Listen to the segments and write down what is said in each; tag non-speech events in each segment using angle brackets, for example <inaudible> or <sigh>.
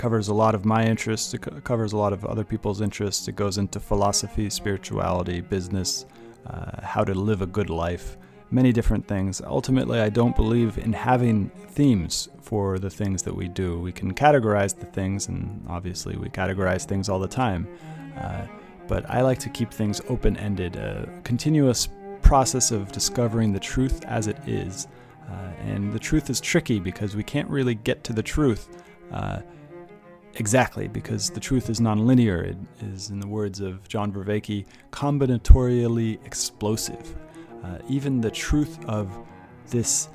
covers a lot of my interests, it co- covers a lot of other people's interests. It goes into philosophy, spirituality, business, uh, how to live a good life, many different things. Ultimately, I don't believe in having themes for the things that we do. We can categorize the things, and obviously, we categorize things all the time. Uh, but I like to keep things open ended, a continuous process of discovering the truth as it is. Uh, and the truth is tricky because we can't really get to the truth uh, exactly because the truth is nonlinear. It is, in the words of John Vervaeke, combinatorially explosive. Uh, even the truth of this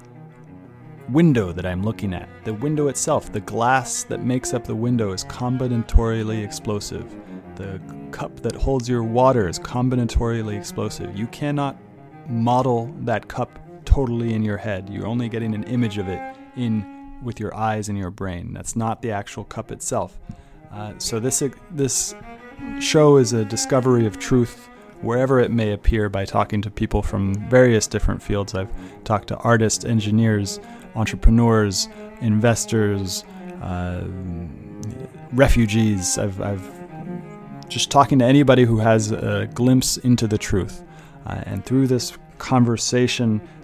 window that I'm looking at, the window itself, the glass that makes up the window is combinatorially explosive. The cup that holds your water is combinatorially explosive. You cannot model that cup totally in your head. You're only getting an image of it in with your eyes and your brain. That's not the actual cup itself. Uh, so this this show is a discovery of truth wherever it may appear by talking to people from various different fields. I've talked to artists, engineers, entrepreneurs, investors, uh, refugees. I've, I've just talking to anybody who has a glimpse into the truth. Uh, and through this conversation,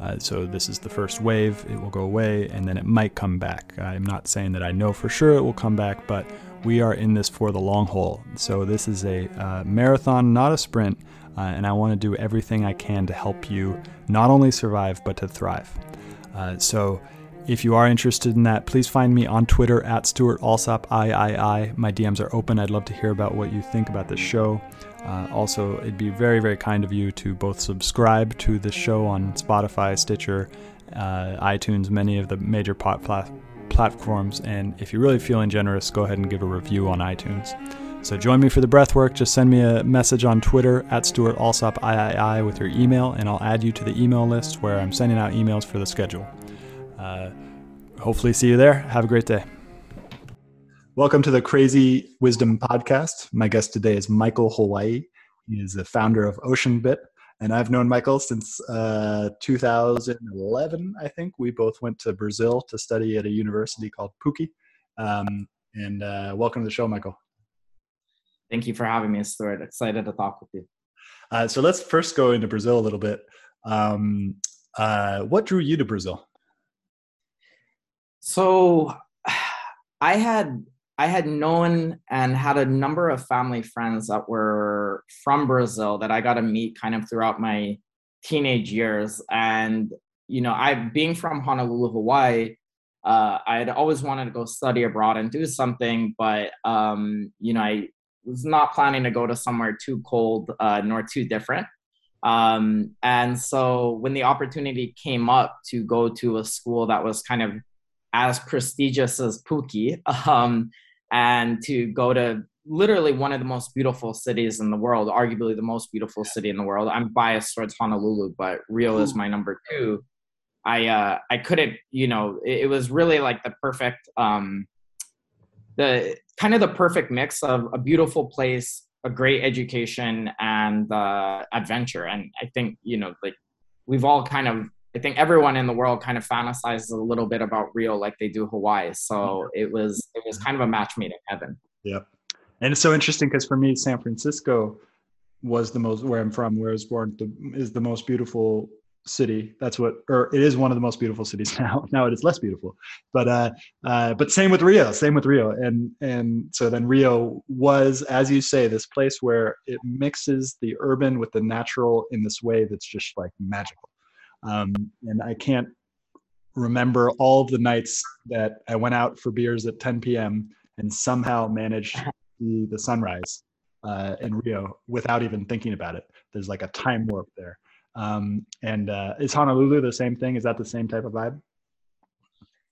Uh, so this is the first wave, it will go away, and then it might come back. I'm not saying that I know for sure it will come back, but we are in this for the long haul. So this is a uh, marathon, not a sprint, uh, and I want to do everything I can to help you not only survive, but to thrive. Uh, so if you are interested in that, please find me on Twitter at Stuart Alsop III. My DMs are open. I'd love to hear about what you think about this show. Uh, also, it'd be very, very kind of you to both subscribe to the show on Spotify, Stitcher, uh, iTunes, many of the major pot plat- platforms. And if you're really feeling generous, go ahead and give a review on iTunes. So join me for the breath work. Just send me a message on Twitter at Stuart Alsop III with your email, and I'll add you to the email list where I'm sending out emails for the schedule. Uh, hopefully, see you there. Have a great day. Welcome to the Crazy Wisdom Podcast. My guest today is Michael Hawaii. He is the founder of OceanBit, and I've known Michael since uh, 2011. I think we both went to Brazil to study at a university called PUC. Um, and uh, welcome to the show, Michael. Thank you for having me, Stuart. Excited to talk with you. Uh, so let's first go into Brazil a little bit. Um, uh, what drew you to Brazil? So <sighs> I had I had known and had a number of family friends that were from Brazil that I got to meet kind of throughout my teenage years. And, you know, I being from Honolulu, Hawaii, uh, I had always wanted to go study abroad and do something, but, um, you know, I was not planning to go to somewhere too cold uh, nor too different. Um, and so when the opportunity came up to go to a school that was kind of as prestigious as PUC, um, and to go to literally one of the most beautiful cities in the world, arguably the most beautiful city in the world. I'm biased towards Honolulu, but Rio is my number two. I uh, I couldn't, you know, it, it was really like the perfect, um, the kind of the perfect mix of a beautiful place, a great education, and uh, adventure. And I think you know, like we've all kind of I think everyone in the world kind of fantasizes a little bit about Rio like they do Hawaii. So it was it was kind of a match made in heaven. Yep. And it's so interesting because for me, San Francisco was the most where I'm from, where I was born, the, is the most beautiful city. That's what, or it is one of the most beautiful cities <laughs> now. Now it is less beautiful, but uh, uh, but same with Rio. Same with Rio, and and so then Rio was, as you say, this place where it mixes the urban with the natural in this way that's just like magical. Um, and I can't remember all the nights that I went out for beers at 10 p.m. and somehow managed the <laughs> the sunrise uh, in Rio without even thinking about it. There's like a time warp there. Um, and uh, is Honolulu the same thing? Is that the same type of vibe?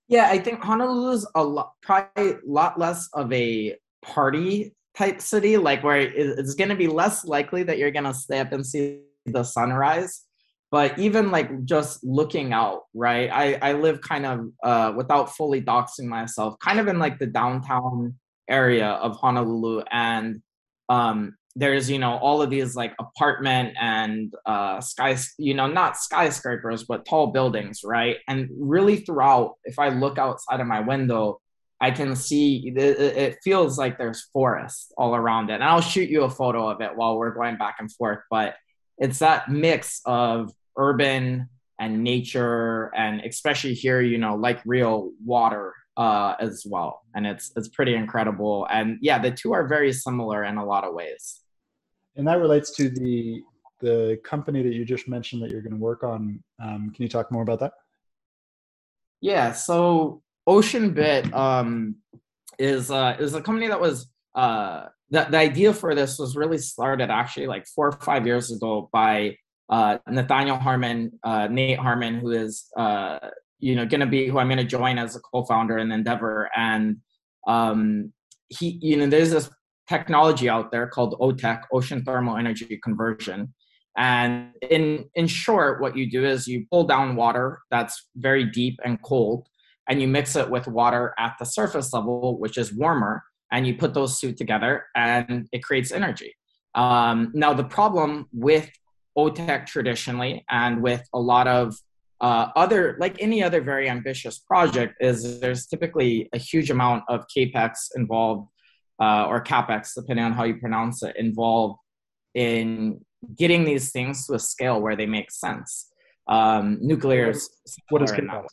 Yeah, I think Honolulu is a lot, probably a lot less of a party type city, like where it's going to be less likely that you're going to stay up and see the sunrise. But even like just looking out, right? I, I live kind of uh, without fully doxing myself, kind of in like the downtown area of Honolulu. And um, there's you know all of these like apartment and uh sky you know not skyscrapers but tall buildings right and really throughout if i look outside of my window i can see it, it feels like there's forest all around it and i'll shoot you a photo of it while we're going back and forth but it's that mix of urban and nature and especially here you know like real water uh, as well and it's it's pretty incredible and yeah the two are very similar in a lot of ways and that relates to the the company that you just mentioned that you're going to work on. Um, can you talk more about that? Yeah, so OceanBit um, is uh, is a company that was uh, the, the idea for this was really started actually like four or five years ago by uh, Nathaniel Harmon, uh, Nate Harmon, who is uh, you know going to be who I'm going to join as a co-founder in Endeavor, and um, he you know there's this technology out there called OTEC, Ocean Thermal Energy Conversion. And in, in short, what you do is you pull down water that's very deep and cold, and you mix it with water at the surface level, which is warmer, and you put those two together, and it creates energy. Um, now, the problem with OTEC traditionally, and with a lot of uh, other, like any other very ambitious project, is there's typically a huge amount of capex involved uh, or capex, depending on how you pronounce it, involved in getting these things to a scale where they make sense. Um, nuclear is what is capex?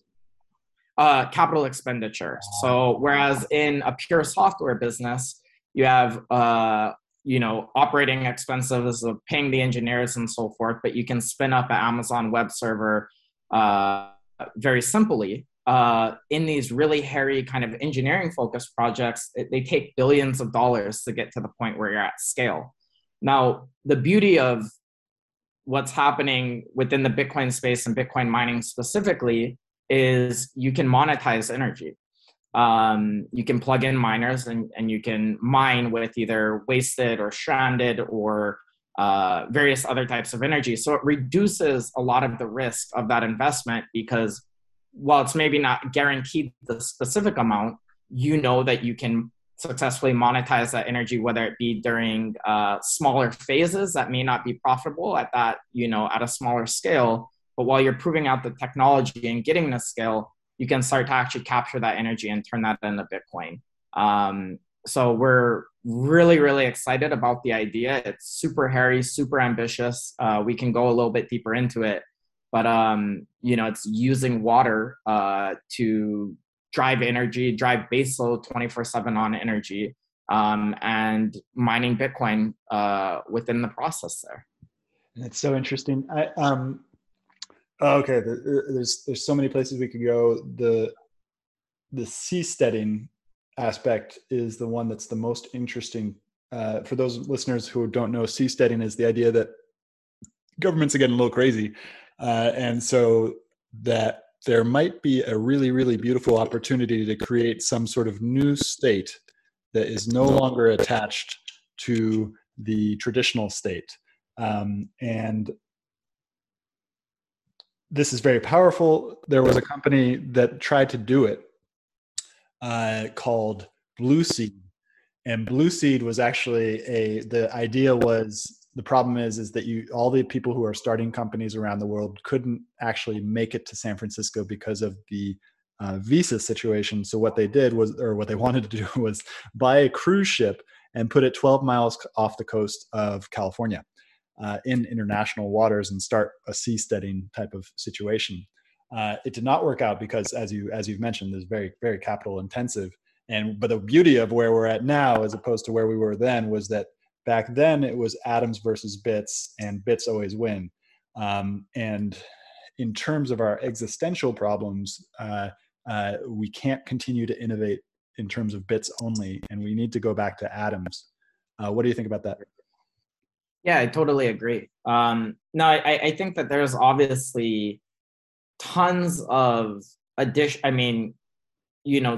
Uh, capital expenditure. So whereas in a pure software business, you have uh, you know operating expenses of paying the engineers and so forth, but you can spin up an Amazon web server uh, very simply uh, in these really hairy kind of engineering focused projects, it, they take billions of dollars to get to the point where you're at scale. Now, the beauty of what's happening within the Bitcoin space and Bitcoin mining specifically is you can monetize energy. Um, you can plug in miners and, and you can mine with either wasted or stranded or uh, various other types of energy. So it reduces a lot of the risk of that investment because while it's maybe not guaranteed the specific amount, you know that you can successfully monetize that energy, whether it be during uh, smaller phases that may not be profitable at that, you know, at a smaller scale. But while you're proving out the technology and getting the scale, you can start to actually capture that energy and turn that into Bitcoin. Um, so we're really, really excited about the idea. It's super hairy, super ambitious. Uh, we can go a little bit deeper into it but um, you know it's using water uh, to drive energy, drive baseload 24/7 on energy, um, and mining Bitcoin uh, within the process there. It's so interesting. I, um, okay, there's there's so many places we could go. The the seasteading aspect is the one that's the most interesting. Uh, for those listeners who don't know, seasteading is the idea that governments are getting a little crazy uh, and so that there might be a really, really beautiful opportunity to create some sort of new state that is no longer attached to the traditional state. Um, and this is very powerful. There was a company that tried to do it uh, called Blueseed. And Blueseed was actually a, the idea was the problem is is that you all the people who are starting companies around the world couldn't actually make it to San Francisco because of the uh, visa situation. So what they did was, or what they <laughs> wanted to do was buy a cruise ship and put it 12 miles off the coast of California. Uh, in international waters and start a seasteading type of situation. Uh, it did not work out because, as you as you've mentioned, is very very capital intensive. And but the beauty of where we're at now, as opposed to where we were then, was that back then it was atoms versus bits, and bits always win. Um, and in terms of our existential problems, uh, uh, we can't continue to innovate in terms of bits only, and we need to go back to atoms. Uh, what do you think about that? Yeah, I totally agree. Um, no, I, I think that there's obviously tons of addition. I mean, you know,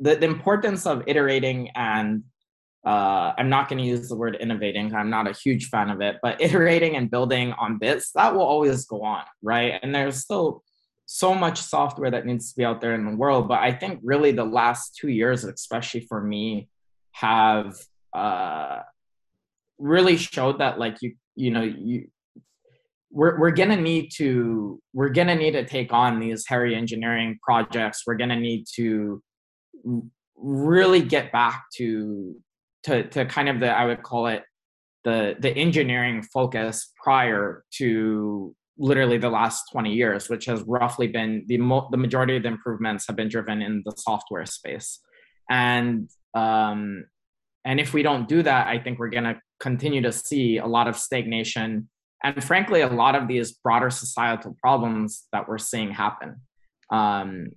the, the importance of iterating and uh, I'm not going to use the word innovating. I'm not a huge fan of it, but <laughs> iterating and building on bits that will always go on, right? And there's still so much software that needs to be out there in the world. But I think really the last two years, especially for me, have uh, really showed that like you you know you we're, we're gonna need to we're gonna need to take on these hairy engineering projects. We're gonna need to really get back to to to kind of the I would call it the the engineering focus prior to literally the last 20 years which has roughly been the mo- the majority of the improvements have been driven in the software space. And um and if we don't do that i think we're going to continue to see a lot of stagnation and frankly a lot of these broader societal problems that we're seeing happen. Um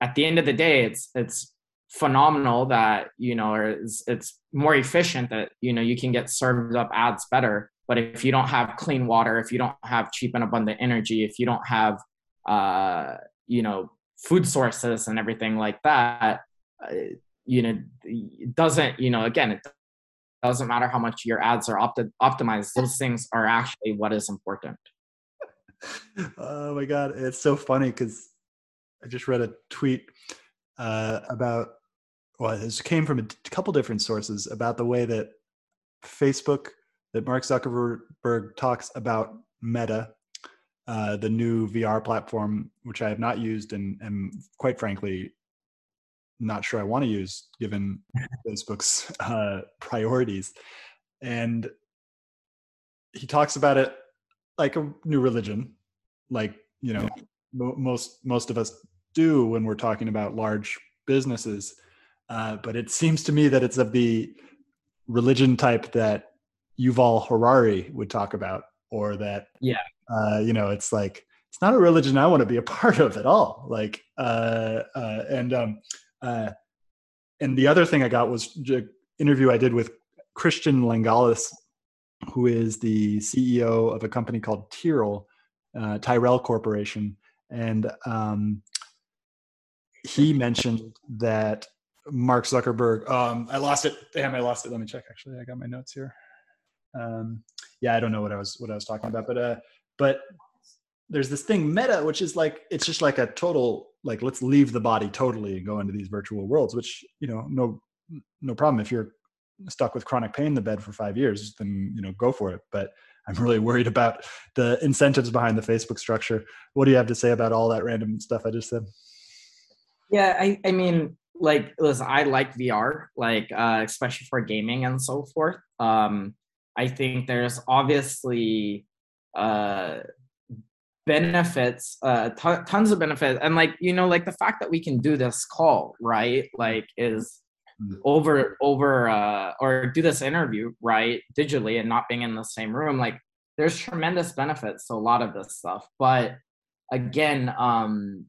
at the end of the day it's it's phenomenal that you know it's, it's more efficient that you know you can get served up ads better. But if you don't have clean water if you don't have cheap and abundant energy if you don't have uh you know food sources and everything like that uh, you know it doesn't you know again it doesn't matter how much your ads are opt- optimized those things are actually what is important. Oh my god it's so funny because i just read a tweet uh, about well, this came from a couple different sources about the way that Facebook, that Mark Zuckerberg talks about Meta, uh, the new VR platform, which I have not used and am quite frankly not sure I want to use given <laughs> Facebook's uh, priorities. And he talks about it like a new religion, like you know most most of us do when we're talking about large businesses uh, but it seems to me that it's of the religion type that Yuval Harari would talk about, or that yeah, uh, you know, it's like it's not a religion I want to be a <laughs> part of at all. Like, uh, uh, and um, uh, and the other thing I got was an interview I did with Christian Langalis, who is the CEO of a company called Tyrell, uh, Tyrell Corporation, and um, he mentioned that Mark Zuckerberg. Um, I lost it. Damn, I lost it. Let me check. Actually, I got my notes here. Um, yeah, I don't know what I was what I was talking about, but uh, but there's this thing meta, which is like it's just like a total like let's leave the body totally and go into these virtual worlds. Which you know, no no problem if you're stuck with chronic pain in the bed for five years, then you know go for it. But I'm really worried about the incentives behind the Facebook structure. What do you have to say about all that random stuff I just said? Yeah, I, I mean, like listen i like vr like uh, especially for gaming and so forth um i think there's obviously uh benefits uh t- tons of benefits and like you know like the fact that we can do this call right like is mm. over over uh or do this interview right digitally and not being in the same room like there's tremendous benefits to a lot of this stuff but again um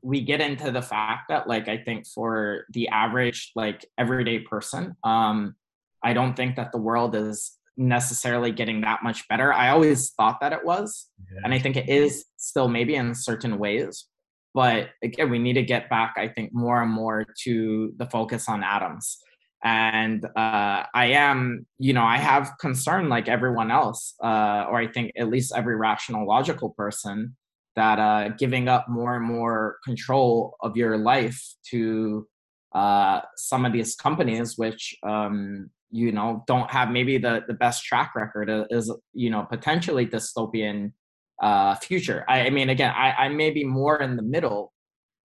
we get into the fact that like i think for the average like everyday person um i don't think that the world is necessarily getting that much better i always thought that it was yeah. and i think it is still maybe in certain ways but again we need to get back i think more and more to the focus on atoms and uh, i am you know i have concern like everyone else uh, or i think at least every rational logical person that uh, giving up more and more control of your life to uh, some of these companies, which um, you know don't have maybe the the best track record, is you know potentially dystopian uh, future. I, I mean, again, I, I may be more in the middle,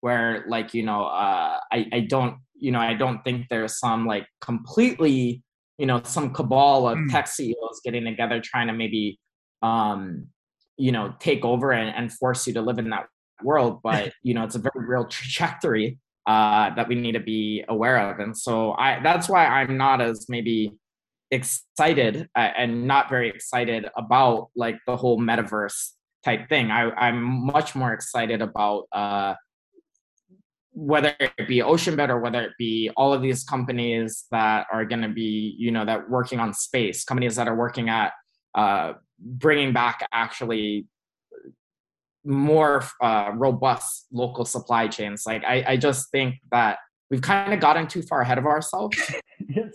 where like you know uh, I I don't you know I don't think there's some like completely you know some cabal of Mm. tech CEOs getting together trying to maybe um, you know take over and, and force you to live in that world. But <laughs> you know it's a very real trajectory uh, that we need to be aware of, and so I that's why I'm not as maybe excited uh, and not very excited about like the whole metaverse type thing. I, I'm much more excited about uh, whether it be OceanBit or whether it be all of these companies that are going to be, you know, that working on space, companies that are working at uh, bringing back actually more uh, robust local supply chains. Like I, I just think that we've kind of gotten too far ahead of ourselves, <laughs> yes.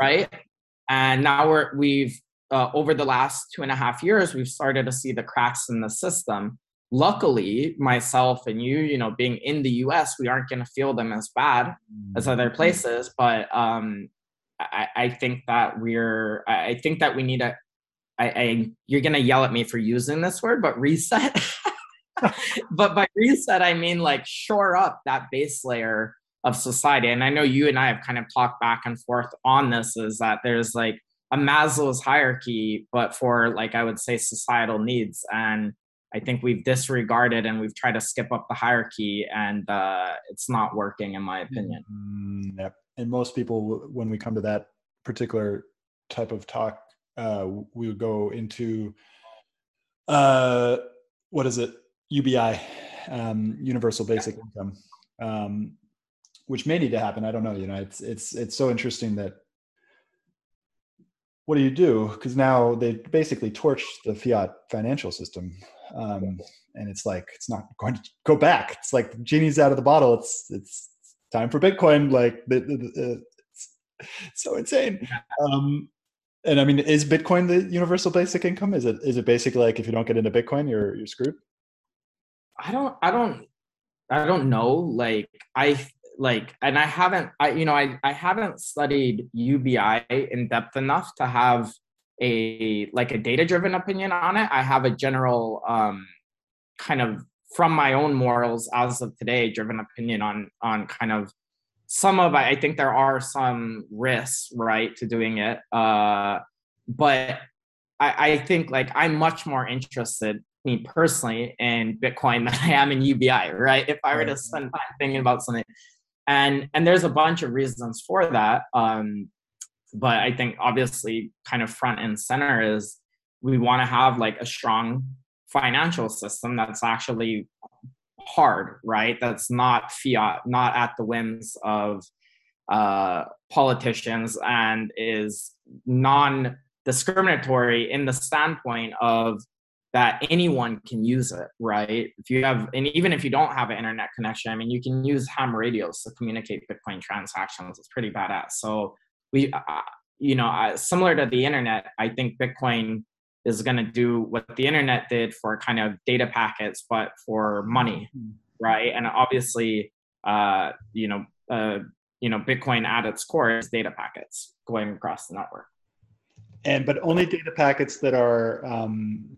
right? And now we're we've uh, over the last two and a half years, we've started to see the cracks in the system. Luckily, myself and you, you know, being in the U.S., we aren't going to feel them as bad as other places. But um, I, I think that we're, I I think that we need a, I, I you're going to yell at me for using this word, but reset. <laughs> but by reset, I mean like shore up that base layer of society. And I know you and I have kind of talked back and forth on this is that there's like a Maslow's hierarchy, but for like I would say societal needs. And I think we've disregarded and we've tried to skip up the hierarchy, and uh, it's not working, in my opinion. Mm, yep. And most people, when we come to that particular type of talk, uh, we would go into uh, what is it? UBI, um, Universal Basic Income, um, which may need to happen. I don't know. You know, it's it's it's so interesting that. What do you do? Because now they basically torched the fiat financial system, um, and it's like it's not going to go back. It's like the genie's out of the bottle. It's it's time for Bitcoin. Like the, the, the, it's so insane. Um, and I mean, is Bitcoin the universal basic income? Is it is it basically like if you don't get into Bitcoin, you're you're screwed? I don't, I don't, I don't know. Like I like, and I haven't, I you know, I I haven't studied UBI in depth enough to have a like a data driven opinion on it. I have a general um kind of from my own morals as of today driven opinion on on kind of some of I think there are some risks right to doing it. Uh but I, I think like I'm much more interested me personally in Bitcoin <laughs> than I am in UBI, right? If I were to spend time thinking about something. And and there's a bunch of reasons for that. Um, but I think obviously kind of front and center is we want to have like a strong financial system that's actually hard, right? That's not fiat, not at the whims of uh, politicians, and is non discriminatory in the standpoint of that anyone can use it, right? If you have, and even if you don't have an internet connection, I mean, you can use ham radios to communicate Bitcoin transactions. It's pretty badass. So we, uh, you know, uh, similar to the internet, I think Bitcoin is going to do what the internet did for kind of data packets, but for money, right? And obviously, uh, you know, uh, you know, Bitcoin at its core is data packets going across the network. And but only data packets that are um,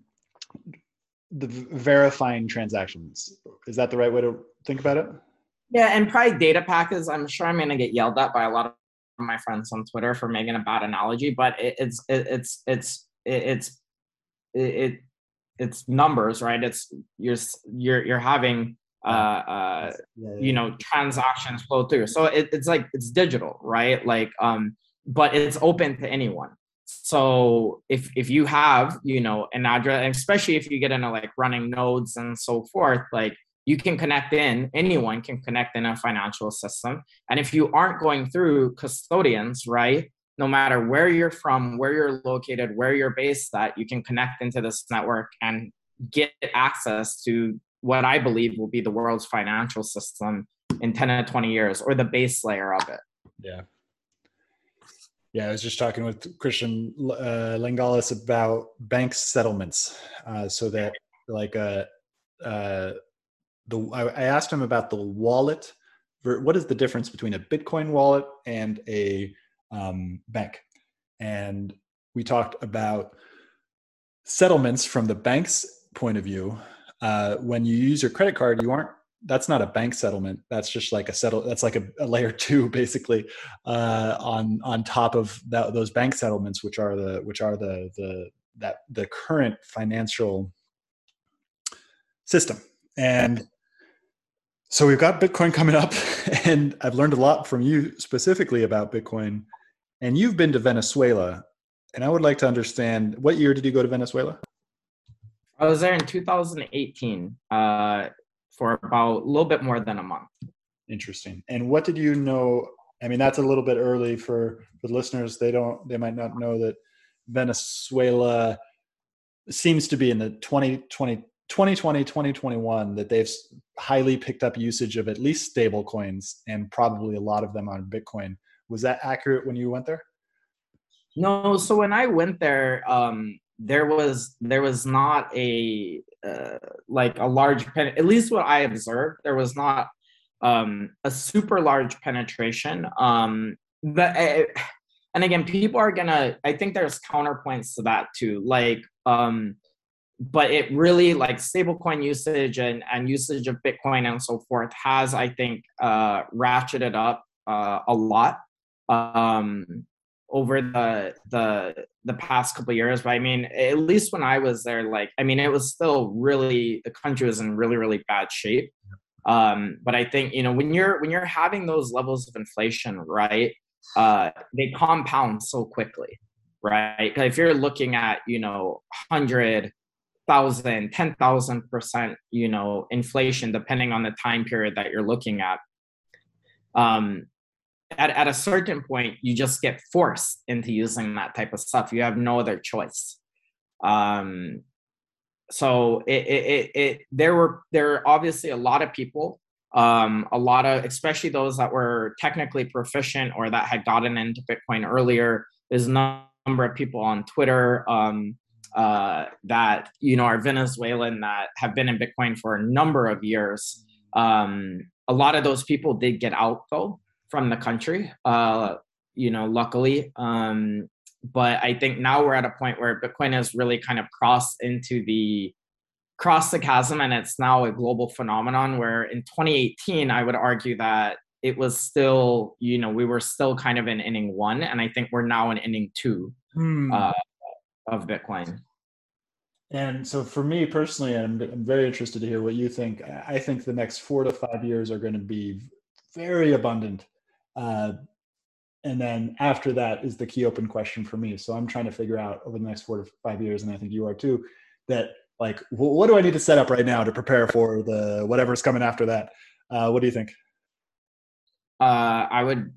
the verifying transactions. Is that the right way to think about it? Yeah, and probably data packets. I'm sure I'm going to get yelled at by a lot of my friends on Twitter for making a bad analogy, but it, it's it, it's it's it, it's it, it's numbers, right? It's you're you're you're having uh, uh, Yeah, you know transactions flow through. So it, it's like it's digital, right? Like um, but it's open to anyone. So if if you have you know an address, especially if you get into like running nodes and so forth, like you can connect in anyone can connect in a financial system and if you aren't going through custodians right no matter where you're from where you're located where you're based at you can connect into this network and get access to what i believe will be the world's financial system in 10 to 20 years or the base layer of it Yeah. Yeah, I was just talking with Christian uh, Lengalis about bank settlements, uh, so that like uh, uh, the I, I asked him about the wallet. What is the difference between a Bitcoin wallet and a um, bank? And we talked about settlements from the bank's point of view. Uh, when you use your credit card, you aren't that's not a bank settlement. That's just like a settle. That's like a, a layer <laughs> two, basically, uh, on on top of that, those bank settlements, which are the which are the the that the current financial system. And so we've got Bitcoin coming up, <laughs> and I've learned a lot from you specifically about Bitcoin. And you've been to Venezuela, and I would like to understand what year did you go to Venezuela? I was there in 2018 uh, for about a little bit more than a month. Interesting. And what did you know? I mean, that's a little bit early for the listeners. They don't, they might not know that Venezuela seems to be in the 2020, 2020, 2021 that they've highly picked up usage of at least stable coins and probably a lot of them on Bitcoin. Was that accurate when you went there? No. So when I went there, um, there was there was not a uh, like a large pen at least what i observed there was not um, a super large penetration um, but uh, and again people are gonna i think there's counterpoints to that too like um, but it really like stablecoin usage and, and usage of bitcoin and so forth has i think uh, ratcheted up uh, a lot um, over the the the past couple years but i mean at least when i was there like i mean it was still really the country was in really really bad shape um but i think you know when you're when you're having those levels of inflation right uh they compound so quickly right if you're looking at you know 100 thousand, ten thousand percent, you know, inflation depending on the time period that you're looking at. Um, at, at a certain point you just get forced into using that type of stuff. You have no other choice. Um, so it, it, it, it, there were there obviously a lot of people um, a lot of especially those that were technically proficient or that had gotten into bitcoin earlier. There's a number of people on twitter um, uh, that you know are venezuelan that have been in bitcoin for a number of years. Um, a lot of those people did get out though from the country. Uh, you know, luckily. Um, but I think now we're at a point where Bitcoin has really kind of crossed into the crossed the chasm, and it's now a global phenomenon. Where in 2018, I would argue that it was still, you know, we were still kind of in inning one, and I think we're now in inning two hmm. uh, of Bitcoin. And so, for me personally, I'm, I'm very interested to hear what you think. I think the next four to five years are going to be very abundant uh, and then after that is the key open question for me. So I'm trying to figure out over the next four to five years, and I think you are too, that like, what do I need to set up right now to prepare for the whatever's coming after that? Uh, what do you think? Uh, I would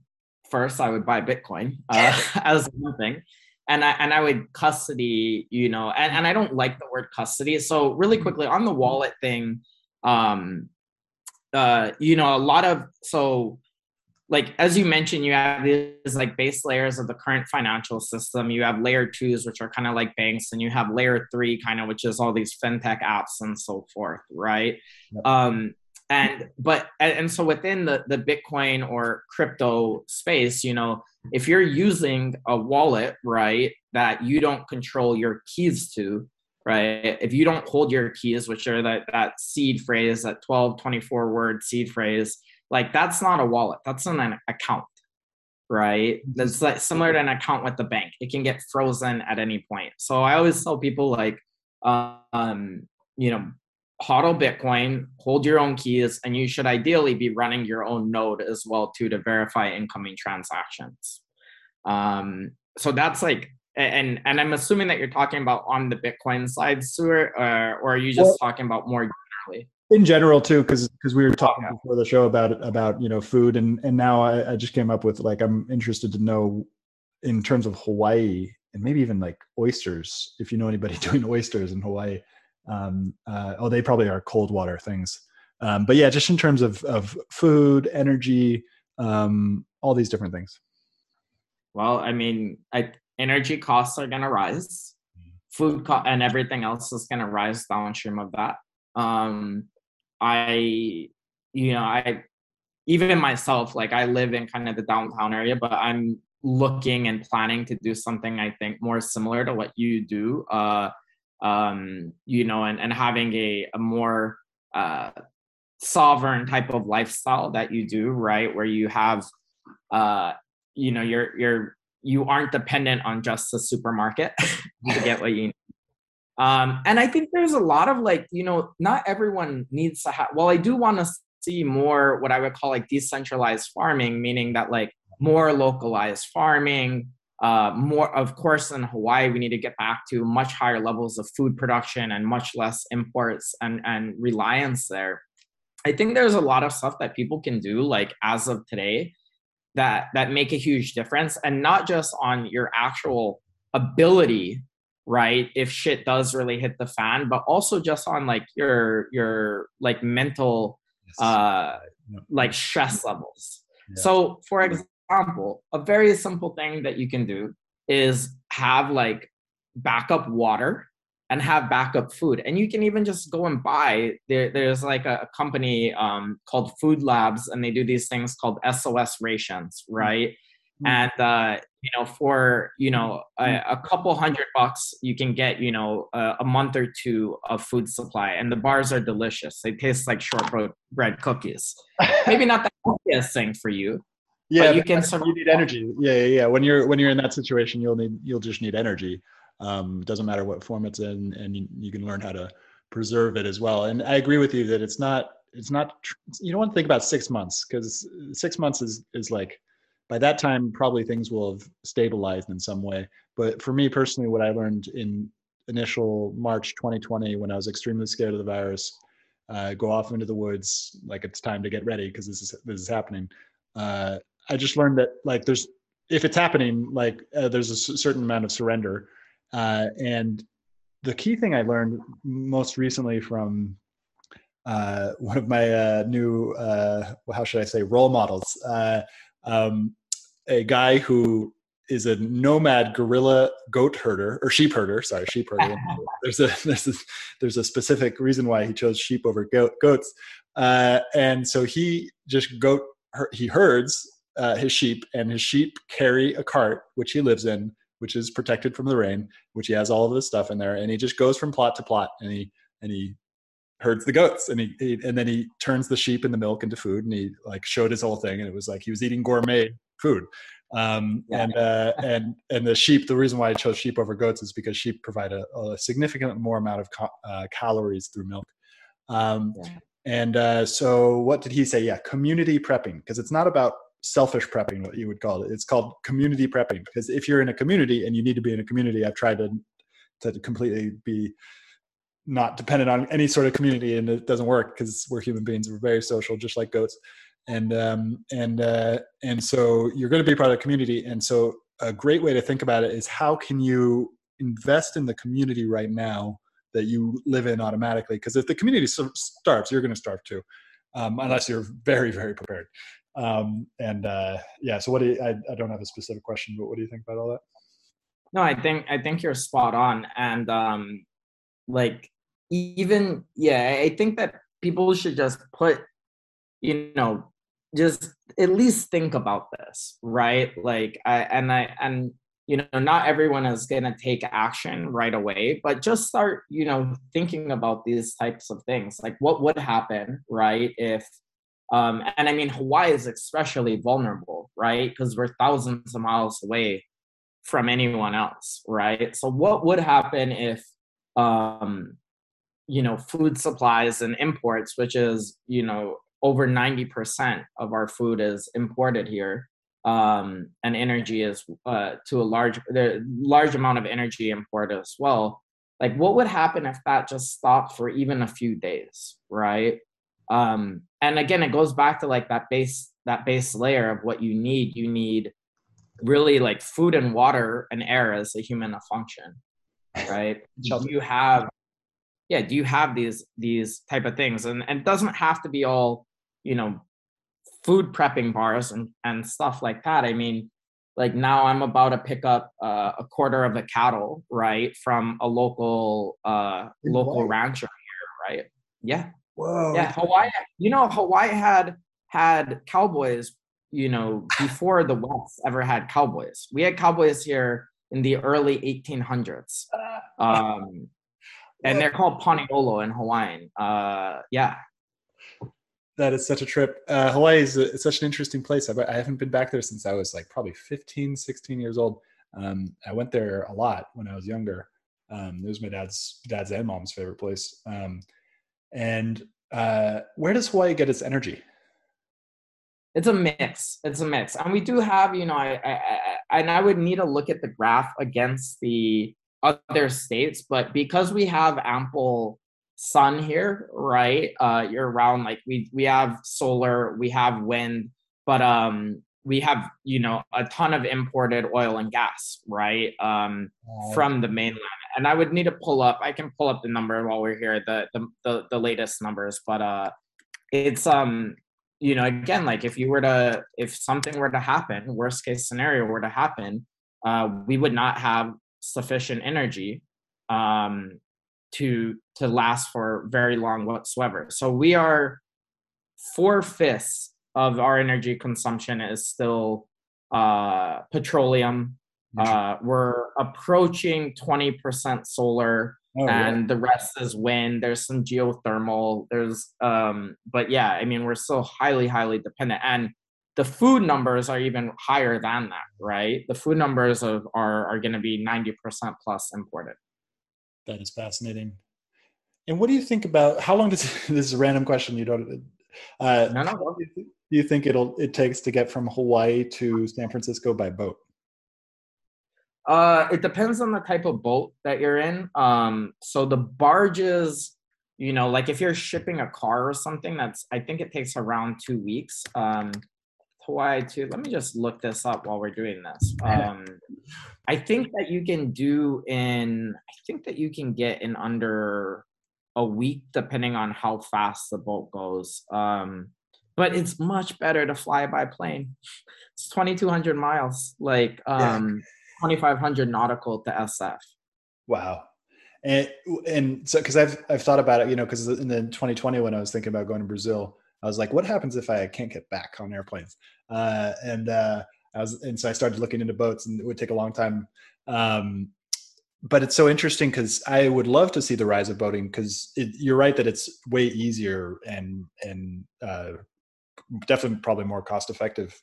first, I would buy Bitcoin uh, <laughs> as one thing. And I, and I would custody, you know, and, and I don't like the word custody. So really mm-hmm. quickly on the wallet thing, um, uh, you know, a lot of, so like as you mentioned you have these like base layers of the current financial system you have layer twos which are kind of like banks and you have layer three kind of which is all these fintech apps and so forth right yep. um and but and so within the the bitcoin or crypto space you know if you're using a wallet right that you don't control your keys to right if you don't hold your keys which are that that seed phrase that 12 24 word seed phrase like that's not a wallet that's an account right? That's like similar to an account with the bank it can get frozen at any point. So i always tell people like um you know hodl bitcoin hold your own keys and you should ideally be running your own node as well too to verify incoming transactions. Um so that's like and and i'm assuming that you're talking about on the bitcoin side Stuart, or, or are you just well, talking about more generally in general too because because we were talking yeah. before the show about about you know food and and now I, I just came up with like i'm interested to know in terms of hawaii and maybe even like oysters if you know anybody <laughs> doing oysters in hawaii. Um, uh, oh they probably are cold water things. Um, but yeah just in terms of of food energy um, all these different things. Well i mean I, energy costs are going to rise. Mm-hmm. food co- and everything else is going to rise downstream of that. Um, I, you know, I even myself, like I live in kind of the downtown area, but I'm looking and planning to do something I think more similar to what you do. Uh, um, you know, and, and having a, a more uh, sovereign type of lifestyle that you do, right? Where you have, uh, you know, you're you're you aren't dependent on just the supermarket <laughs> to get what you. Um, and I think there's a lot of like, you know, not everyone needs to have. Well, I do want to see more what I would call like decentralized farming, meaning that like more localized farming, uh, more, of course, in Hawaii, we need to get back to much higher levels of food production and much less imports and, and reliance there. I think there's a lot of stuff that people can do, like as of today, that that make a huge difference, and not just on your actual ability, right? If shit does really hit the fan, but also just on like your your like mental, yes. uh, like stress levels. Yeah. So, for example a very simple thing that you can do is have like backup water and have backup food. And you can even just go and buy. There, there's like a, company um, called Food Labs, and they do these things called SOS rations, mm. right? Mm-hmm. And uh, you know, for you know a, mm. a, couple hundred bucks, you can get you know a, a, month or two of food supply, and the bars are delicious. They taste like shortbread cookies. Maybe not the healthiest thing for you, yeah you can you need energy yeah, yeah yeah when you're when you're in that situation you'll need you'll just need energy um doesn't matter what form it's in and you, you can learn how to preserve it as well and i agree with you that it's not it's not you don't want to think about six months because six months is is like by that time probably things will have stabilized in some way but for me personally what i learned in initial march 2020 when i was extremely scared of the virus uh, go off into the woods like it's time to get ready because this is this is happening uh, I just learned that like there's if it's happening, like uh, there's a certain amount of surrender. Uh, and the key thing I learned most recently from uh, <laughs> one of my uh, new, how should I say, role models, um, a guy who is a nomad gorilla goat herder or sheep herder. Sorry, sheep herder. <laughs> there's a there's a there's a specific reason why he chose sheep over goat, goats, and so he just goat he herds uh, his sheep, and his sheep carry a cart which he lives in, which is protected from the rain, which he has all of his stuff in there, and he just goes from plot to plot, and he and he herds the goats, and he, he and then he turns the sheep and the milk into food, and he like showed his whole thing, and it was like he was eating gourmet food. Um, yeah. and uh, and and the sheep. The reason why I chose sheep over goats is because sheep provide a, a significant more amount of ca- uh, calories through milk. Um, yeah. And uh, so, what did he say? Yeah, community prepping, because it's not about selfish prepping, what you would call it. It's called community prepping because if you're in a community and you need to be in a community, I've tried to to completely be not dependent on any sort of community, and it doesn't work because we're human beings. We're very social, just like goats, and um, and uh, and so you're going to be part of the community. And so a great way to think about it is how can you invest in the community right now that you live in automatically? Because if the community starves, you're going to starve too. Um, unless you're very very prepared um, and uh, yeah, so what do you, I, I don't have a specific question, but what do you think about all that? No, I think I think you're spot on, and um, like even yeah, I think that people should just put, you know, just at least think about this, right? Like I and I and you know not everyone is going to take action right away but just start you know thinking about these types of things like what would happen right if um, and I mean, Hawaii is especially vulnerable, right? Because we're thousands of miles away from anyone else, right? So, what would happen if, um, you know, food supplies and imports, which is, you know, over 90% of our food is imported here, um, and energy is uh, to a large, the large amount of energy imported as well. Like, what would happen if that just stopped for even a few days, right? um, and again it goes back to like that base that base layer of what you need you need really like food and water and air as a human to function right do you have yeah do you have these these type of things and, and it doesn't have to be all you know food prepping bars and and stuff like that i mean like now i'm about to pick up uh, a quarter of a cattle right from a local uh local rancher here right yeah Whoa. Yeah, Hawaii. You know, Hawaii had had cowboys. You know, before the West ever had cowboys. We had cowboys here in the early 1800s, <laughs> um, and they're called paniolo in Hawaiian. Uh, yeah. that is such a trip. Uh, Hawaii is a, such an interesting place. I've, I haven't been back there since I was like probably 15, 16 years old. Um, I went there a lot when I was younger. Um, it was my dad's dad's and mom's favorite place. Um, and uh, where does Hawaii get its energy? It's a mix. It's a mix, and we do have, you know, I, I, I and I would need to look at the graph against the other states, but because we have ample sun here, right? Uh, year round, like we we have solar, we have wind, but um, we have you know a ton of imported oil and gas, right? Um, from the mainland, and I would need to pull up. I can pull up the number while we're here, the the the, the latest numbers, but uh, it's um you know again like if you were to if something were to happen worst case scenario were to happen uh, we would not have sufficient energy um, to to last for very long whatsoever. So we are four fifths of our energy consumption is still uh, petroleum. Uh, we're approaching 20% solar oh, and the rest is wind. There's some geothermal. There's, um, but yeah, I mean, we're still highly, highly dependent. And the food numbers are even higher than that, right? The food numbers of, are, are going to be 90% plus imported. That is fascinating. And what do you think about how long does <laughs> this is a random question? You don't. Uh, no, no. Do you think it'll it takes to get from Hawaii to San Francisco by boat? Uh, it depends on the type of boat that you're in. Um, so the barges, you know, like if you're shipping a car or something, that's I think it takes around two weeks. Um, Hawaii too. let me just look this up while we're doing this. Um, I think that you can do in I think that you can get in under a week depending on how fast the boat goes. Um, but it's much better to fly by plane. It's 2200 miles, like um, 2500 nautical to SF. Wow. And and so because I've I've thought about it, you know, because in the 2020 when I was thinking about going to Brazil, I was like, what happens if I can't get back on airplanes? Uh, and uh, I was, and so I started looking into boats, and it would take a long time. Um, but it's so interesting because I would love to see the rise of boating because you're right that it's way easier and and uh, definitely probably more cost effective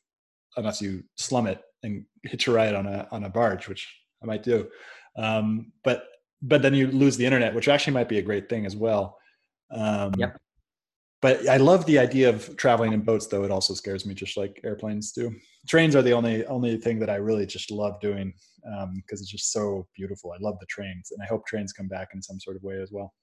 unless you slum it and hitch a ride on a on a barge, which I might do. Um, but but then you lose the internet, which actually might be a great thing as well. Um, yep but I love the idea of traveling in boats, though it also scares me, just like airplanes do. Trains are the only only thing that I really just love doing because um, it's just so beautiful. I love the trains, and I hope trains come back in some sort of way as well.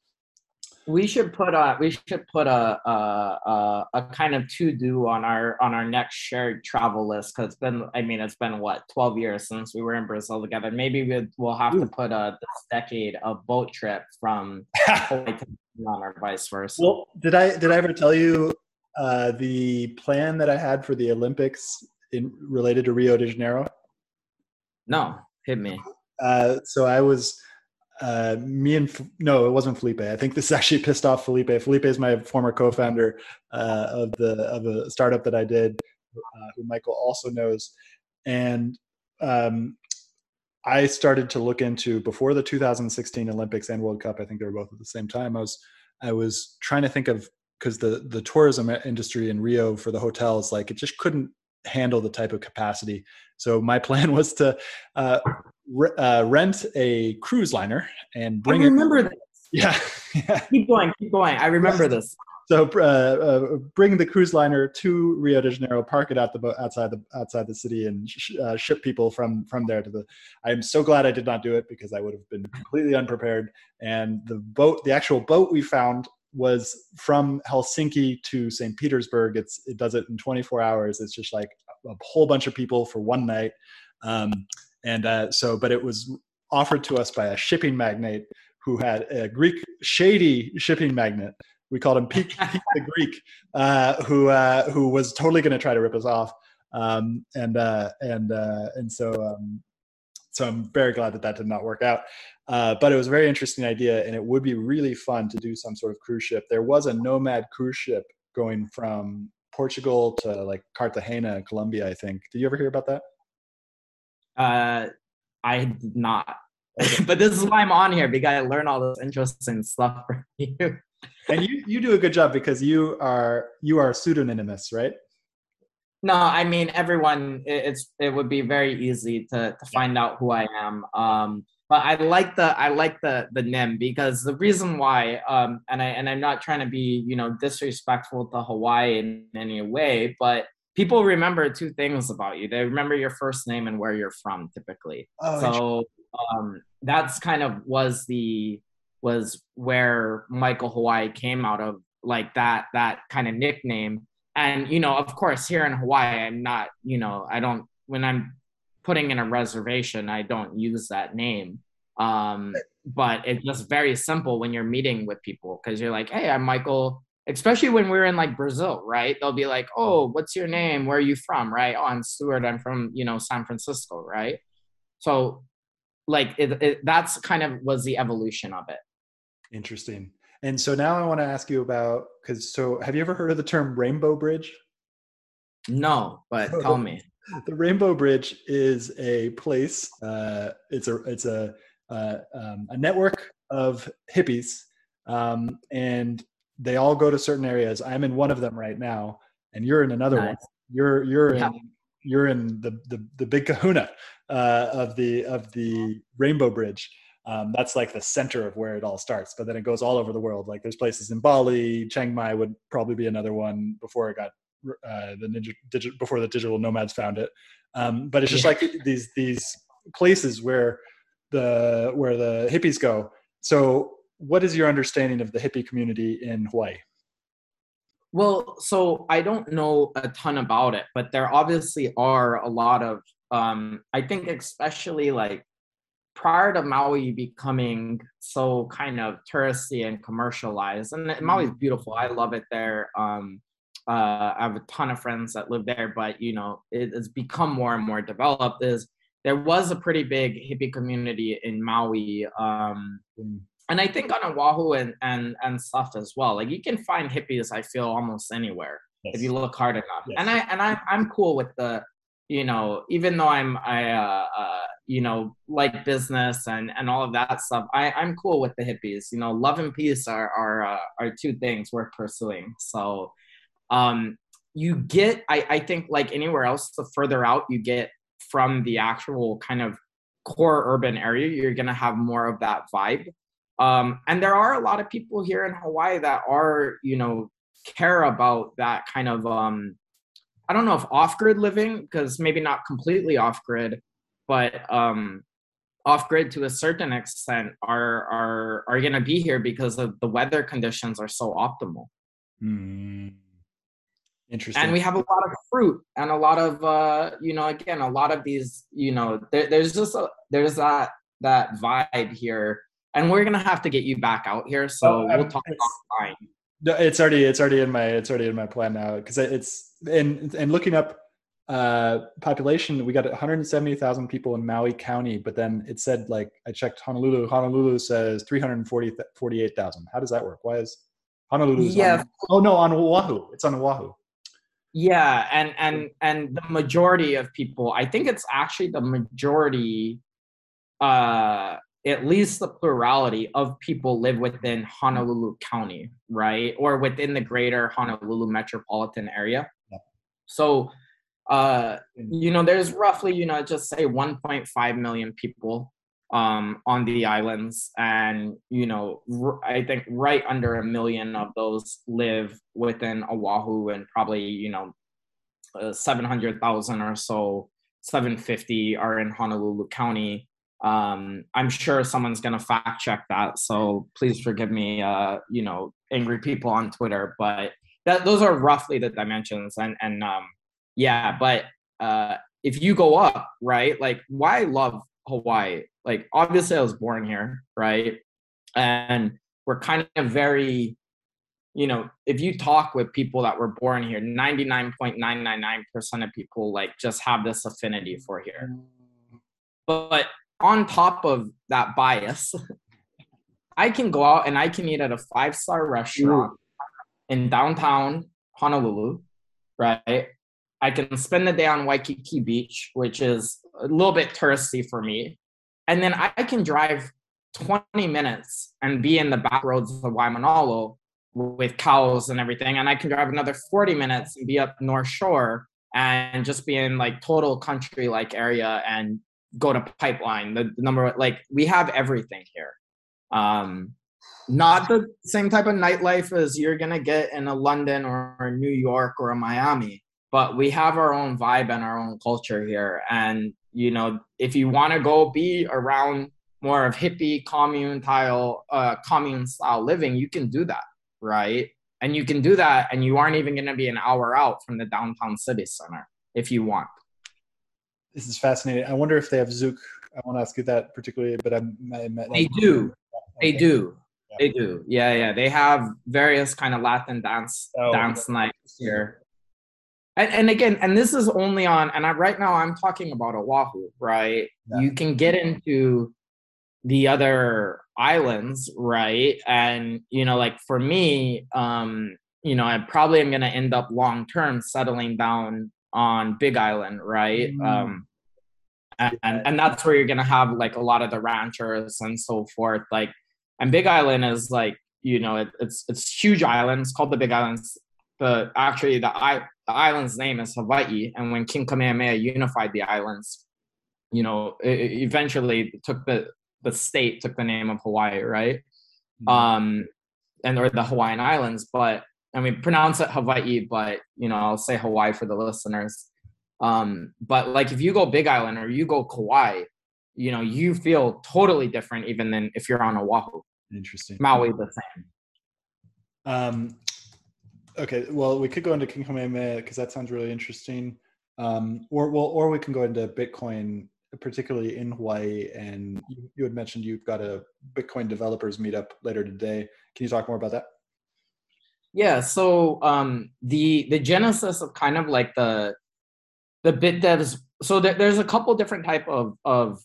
We should put a we should put a a, a, a kind of to do on our on our next shared travel list because it's been I mean it's been what twelve years since we were in Brazil together. Maybe we we'll have Ooh. to put a this decade a boat trip from <laughs> Hawaii to on or vice versa. Well, did I did I ever tell you uh, the plan that I had for the Olympics in related to Rio de Janeiro? No, hit me. Uh, so I was uh, me and no, it wasn't Felipe. I think this <laughs> actually pissed off Felipe. Felipe is my former co-founder uh, of the of a startup that I did, uh, who Michael also knows, and um, I started to look into before the 2016 Olympics and World Cup. I think they were both at the same time. I was I was trying to think of because the the tourism industry in Rio for the hotels like it just couldn't handle the type of capacity. So my <laughs> plan was to uh, re- uh, rent a cruise liner and bring. I remember it. This. Yeah, <laughs> yeah. Keep going. Keep going. I remember this. So uh, uh, bring the cruise liner to Rio de Janeiro, park it out the boat outside the outside the city, and sh- uh, ship people from from there to the. I am so glad I did not do it because I would have been completely unprepared. And the boat, the actual boat we found was from Helsinki to St. Petersburg. It's it does it in 24 hours. It's just like a whole bunch of people for one night. Um, and uh, so, but it was offered to us by a shipping magnate who had a Greek shady shipping magnate we called him Pete, <laughs> Pete the Greek, uh, who uh, who was totally going to try to rip us off, um, and uh, and uh, and so um, so I'm very glad that that did not work out. Uh, but it was a very interesting idea, and it would be really fun to do some sort of cruise ship. There was a nomad cruise ship going from Portugal to like Cartagena, Colombia. I think. Did you ever hear about that? Uh, I did not. <laughs> but this is why I'm on here because I learn all this interesting stuff from <laughs> you. and you you do a good job because you are you are pseudonymous, right? No, I mean everyone. It's it would be very easy to to find out who I am. Um, but I like the I like the the NIM because the reason why um and I and I'm not trying to be you know disrespectful to Hawaii in any way, but people remember two things about you. They remember your first name and where you're from typically. Oh, so um that's kind of was the was where Michael Hawaii came out of like that that kind of nickname. And you know, of course, here in Hawaii, I'm not, you know, I don't when I'm putting in a reservation, I don't use that name. Um, but it's just very simple when you're meeting with people because you're like, hey, I'm Michael. Especially when we're in like Brazil, right? They'll be like, oh, what's your name? Where are you from? Right? Oh, I'm Stuart. I'm from, you know, San Francisco, right? So, like, it, it, that's kind of was the evolution of it. Interesting. And so now I want to ask you about because so have you ever heard of the term Rainbow Bridge? No, but <laughs> tell me the Rainbow Bridge is a place. Uh, it's a it's a uh, um, a network of hippies, um, and they all go to certain areas. I'm in one of them right now, and you're in another nice. one. You're you're yeah. in you're in the the, the big Kahuna uh, of the of the Rainbow Bridge. Um, that's like the center of where it all starts, but then it goes all over the world. Like there's places in Bali, Chiang Mai would probably be another one before it got uh, the ninja digit before the digital nomads found it. Um, but it's just yeah. like <laughs> these these places where the where the hippies go. So, what is your understanding of the hippie community in Hawaii? Well, so I don't know a ton about it, but there obviously are a lot of. Um, I think especially like prior to Maui becoming so kind of touristy and commercialized, and Maui's mm-hmm. beautiful. I love it there. Um, uh, I have a ton of friends that live there, but you know, it has become more and more developed. Is there was a pretty big hippie community in Maui, um, mm. and I think on Oahu and and and stuff as well. Like you can find hippies, I feel almost anywhere yes. if you look hard enough. Yes. And I and I I'm cool with the, you know, even though I'm I uh, uh, you know like business and and all of that stuff. I I'm cool with the hippies. You know, love and peace are are uh, are two things worth pursuing. So um, you get I, I think like anywhere else the further out you get from the actual kind of core urban area you're going to have more of that vibe um, and there are a lot of people here in hawaii that are you know care about that kind of um, i don't know if off-grid living because maybe not completely off-grid but um, off-grid to a certain extent are are are going to be here because of the weather conditions are so optimal mm. Interesting. And we have a lot of fruit and a lot of, uh, you know, again, a lot of these, you know, there, there's just a, there's that that vibe here, and we're gonna have to get you back out here. So oh, we'll talk offline. No, it's already it's already in my it's already in my plan now because it's and and looking up uh population we got 170,000 people in Maui County but then it said like I checked Honolulu. Honolulu says 340 48,000 how does that work? Why is Honolulu yeah. On, oh no on Oahu. It's on Oahu yeah and and and the majority of people i think it's actually the majority uh at least the plurality of people live within honolulu county right? Or within the greater honolulu metropolitan area. Yeah. so uh you know there's roughly you know just say 1.5 million people um, on the islands, and you know, r- I think right under a million of those live within Oahu, and probably you know, uh, seven hundred thousand or so, seven fifty are in Honolulu County. Um, I'm sure someone's gonna fact check that, so please forgive me. Uh, you know, angry people on Twitter, but that those are roughly the dimensions, and and um, yeah, but uh, if you go up, right, like why I love Hawaii like obviously I was born here, right? And we're kind of very, you know, if you talk with people that were born here, 99.999% of people like just have this affinity for here. But on top of that bias, <laughs> I can go out and I can eat at a five star restaurant in downtown Honolulu, right? I can spend the day on Waikiki Beach, which is a little bit touristy for me, and then I can drive 20 minutes and be in the back roads of Waimanalo with cows and everything, and I can drive another 40 minutes and be up North Shore and just be in like total country like area and go to pipeline. The, the number like we have everything here. Um, not the same type of nightlife as you're gonna get in a London or a New York or a Miami, but we have our own vibe and our own culture here. And you know, if you want to go be around more of hippie commune style, uh, commune style living, you can do that, right? And you can do that, and you aren't even gonna be an hour out from the downtown city center if you want. This is fascinating. I wonder if they have Zouk. I want to ask you that particularly, but I, I, they do. They do. They do. Yeah, yeah. They have various kind of Latin dance oh, dance nights here. And, and again, and this is only on, and I, right now I'm talking about Oahu, right? Yeah. You can get into the other islands, right? And you know, like for me, um, you know, I probably am going to end up long term settling down on Big Island, right? Mm. Um, and, and and that's where you're going to have like a lot of the ranchers and so forth, like and Big Island is like, you know, it, it's it's huge island. It's called the Big Islands. The actually the, the island's name is Hawaii, and when King Kamehameha unified the islands, you know, eventually took the the state took the name of Hawaii, right? Mm-hmm. Um, and or the Hawaiian Islands, but I mean pronounce it Hawaii, but you know, I'll say Hawaii for the listeners. Um, but like if you go Big Island or you go Kauai, you know, you feel totally different even than if you're on Oahu. Interesting. Maui the same. Um, okay, well, we could go into King Kamehameha because that sounds really interesting. Um, or well, or we can go into Bitcoin, particularly in Hawaii. And you, had mentioned you've got a Bitcoin developers meetup later today. Can you talk more about that? Yeah. So um, the the genesis of kind of like the the bit devs. So there's a couple different type of of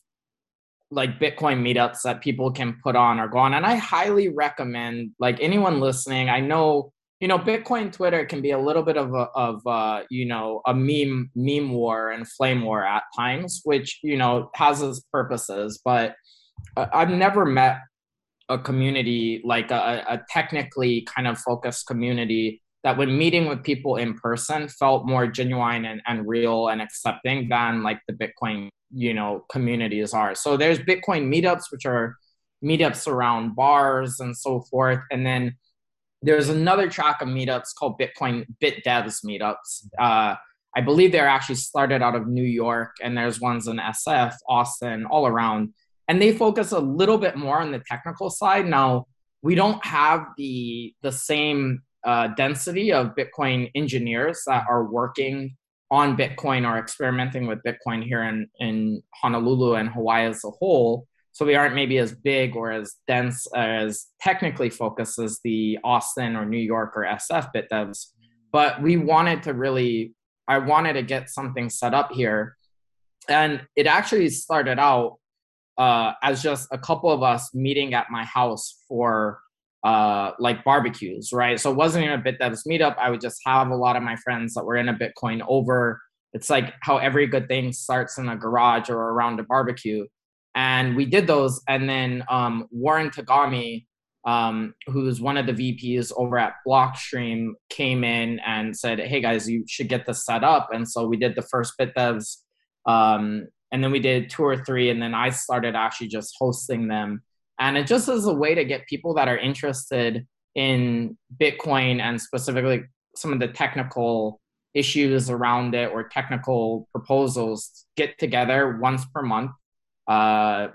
like Bitcoin meetups that people can put on or go on. And I highly recommend like anyone listening. I know, you know, Bitcoin Twitter can be a little bit of a of uh, you know, a meme meme war and flame war at times, which, you know, has its purposes, but I've never met a community like a, a technically kind of focused community that when meeting with people in person felt more genuine and, and real and accepting than like the Bitcoin you know communities are. So there's bitcoin meetups which are meetups around bars and so forth and then there's another track of meetups called bitcoin bit devs meetups. Uh, i believe they're actually started out of new york and there's ones in sf austin all around. And they focus a little bit more on the technical side. Now we don't have the the same uh, density of bitcoin engineers that are working on Bitcoin or experimenting with Bitcoin here in, in Honolulu and Hawaii as a whole. So we aren't maybe as big or as dense as technically focused as the Austin or New York or SF bit devs. But we wanted to really, I wanted to get something set up here. And it actually started out uh, as just a couple of us meeting at my house for uh, like barbecues, right? So it wasn't even a bit devs meetup. I would just have a lot of my friends that were in a Bitcoin over. It's like how every good thing starts in a garage or around a barbecue. And we did those. And then um, Warren Togami, um, who's one of the VPs over at Blockstream, came in and said, Hey guys, you should get this set up. And so we did the first bit devs. Um, and then we did two or three. And then I started actually just hosting them and it just is a way to get people that are interested in Bitcoin and specifically some of the technical issues around it or technical proposals get together once per month. Uh,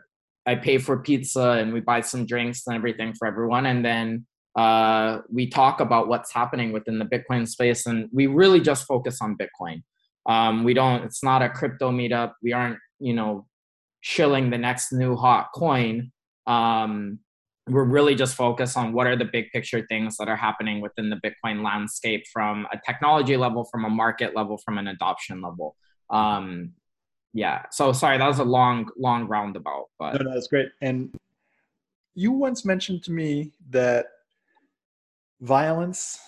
I pay for pizza and we buy some drinks and everything for everyone. And then uh, we talk about what's happening within the Bitcoin space. And we really just focus on Bitcoin. Um, we don't, it's not a crypto meetup. We aren't, you know, shilling the next new hot coin um, we're really just focused on what are the big picture things that are happening within the Bitcoin landscape from a technology level, from a market level, from an adoption level. Um, yeah. So sorry, that was a long, long roundabout. But no, no, that's great. And you once mentioned to me that violence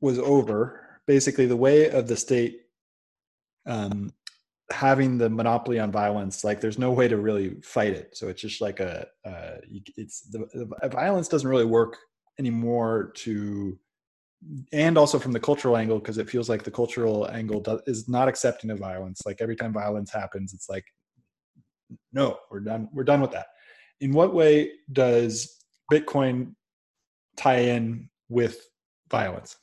was over. Basically, the way of the state um, having the monopoly on violence like there's no way to really fight it so it's just like a uh, it's the, the, violence doesn't really work anymore to and also from the cultural angle because it feels like the cultural angle is not accepting of violence. Like every time violence happens it's like no we're done we're done with that. In what way does bitcoin tie in with violence?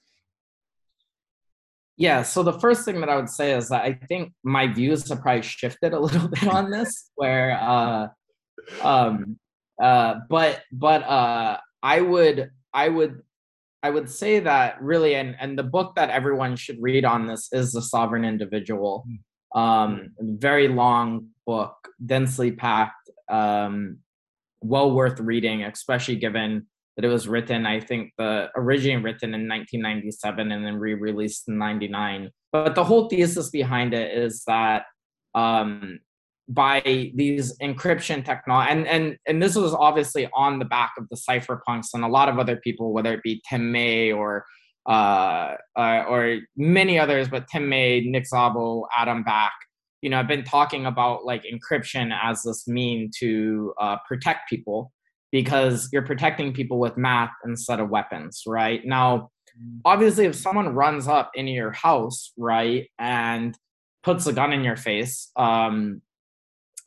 Yeah so the first thing that i would say is that i think my views have probably shifted a <laughs> little bit on this where uh um uh but but uh i would i would I would say that really, and and the book that everyone should read on this is The Sovereign Individual. Hmm. Um, very long book, densely packed, um, well worth reading, especially given that it was written, I think the originally written in 1997 and then re-released in 99. But the whole thesis behind it is that um, by these encryption technology and and and this was obviously on the back of the cypherpunks and a lot of other people whether it be tim may or uh, uh, or many others but tim may nick szabo adam back you know i've been talking about like encryption as this mean to uh, protect people because you're protecting people with math instead of weapons right? Now obviously if someone runs up into your house right and puts a gun in your face um,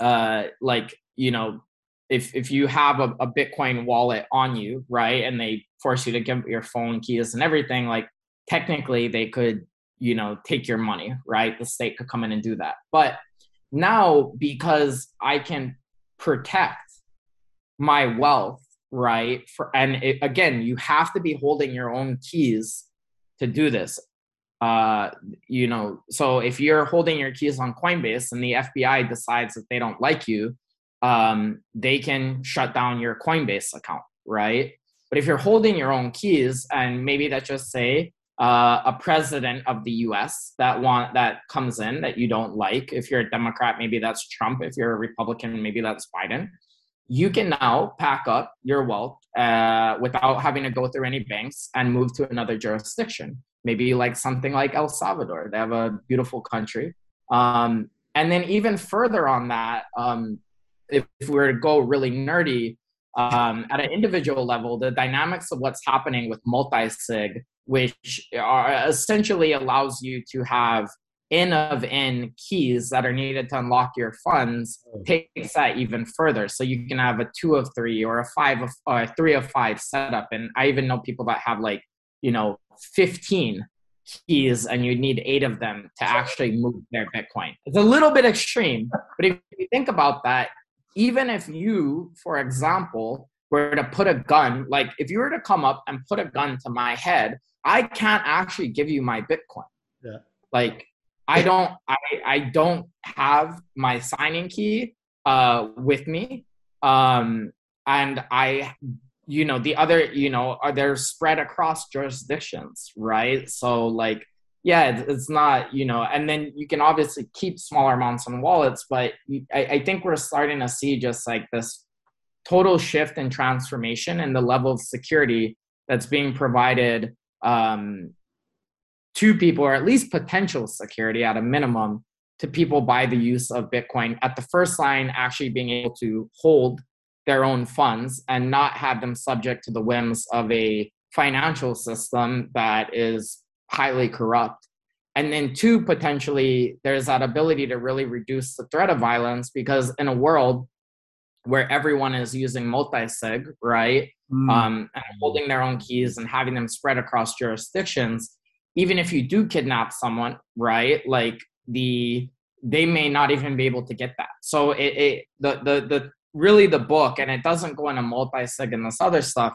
uh, like you know if if you have a, a bitcoin wallet on you right and they force you to give your phone keys and everything like technically they could you know take your money right? The state could come in and do that. But now because i can protect my wealth right for and it, again you have to be holding your own keys to do this uh, you know, so if you're holding your keys on Coinbase and the FBI decides that they don't like you, um, they can shut down your Coinbase account, right? But if you're holding your own keys, and maybe that just say uh, a president of the U.S. that want that comes in that you don't like. If you're a Democrat, maybe that's Trump. If you're a Republican, maybe that's Biden. You can now pack up your wealth uh, without having to go through any banks and move to another jurisdiction maybe like something like El Salvador. They have a beautiful country. Um, and then even further on that, um, if, if we were to go really nerdy, um, at an individual level, the dynamics of what's happening with multi-sig, which are essentially allows you to have N of N keys that are needed to unlock your funds, oh. takes that even further. So you can have a two of three or a five of or a three of five setup. And I even know people that have like you know 15 keys and you need eight of them to actually move their bitcoin it's a little bit extreme but if you think about that even if you for example were to put a gun like if you were to come up and put a gun to my head i can't actually give you my bitcoin yeah. like i don't i i don't have my signing key uh with me um and i you know the other you know are they're spread across jurisdictions right? So like yeah it's, it's not you know and then you can obviously keep smaller amounts on wallets but I, I think we're starting to see just like this total shift and transformation in the level of security that's being provided um, to people or at least potential security at a minimum to people by the use of bitcoin at the first line actually being able to hold their own funds and not have them subject to the whims of a financial system that is highly corrupt. And then, two, potentially, there's that ability to really reduce the threat of violence because in a world where everyone is using multi-sig, right, mm. um, and holding their own keys and having them spread across jurisdictions, even if you do kidnap someone, right, like the they may not even be able to get that. So it, it the the the really the book, and it doesn't go into multi-sig and this other stuff.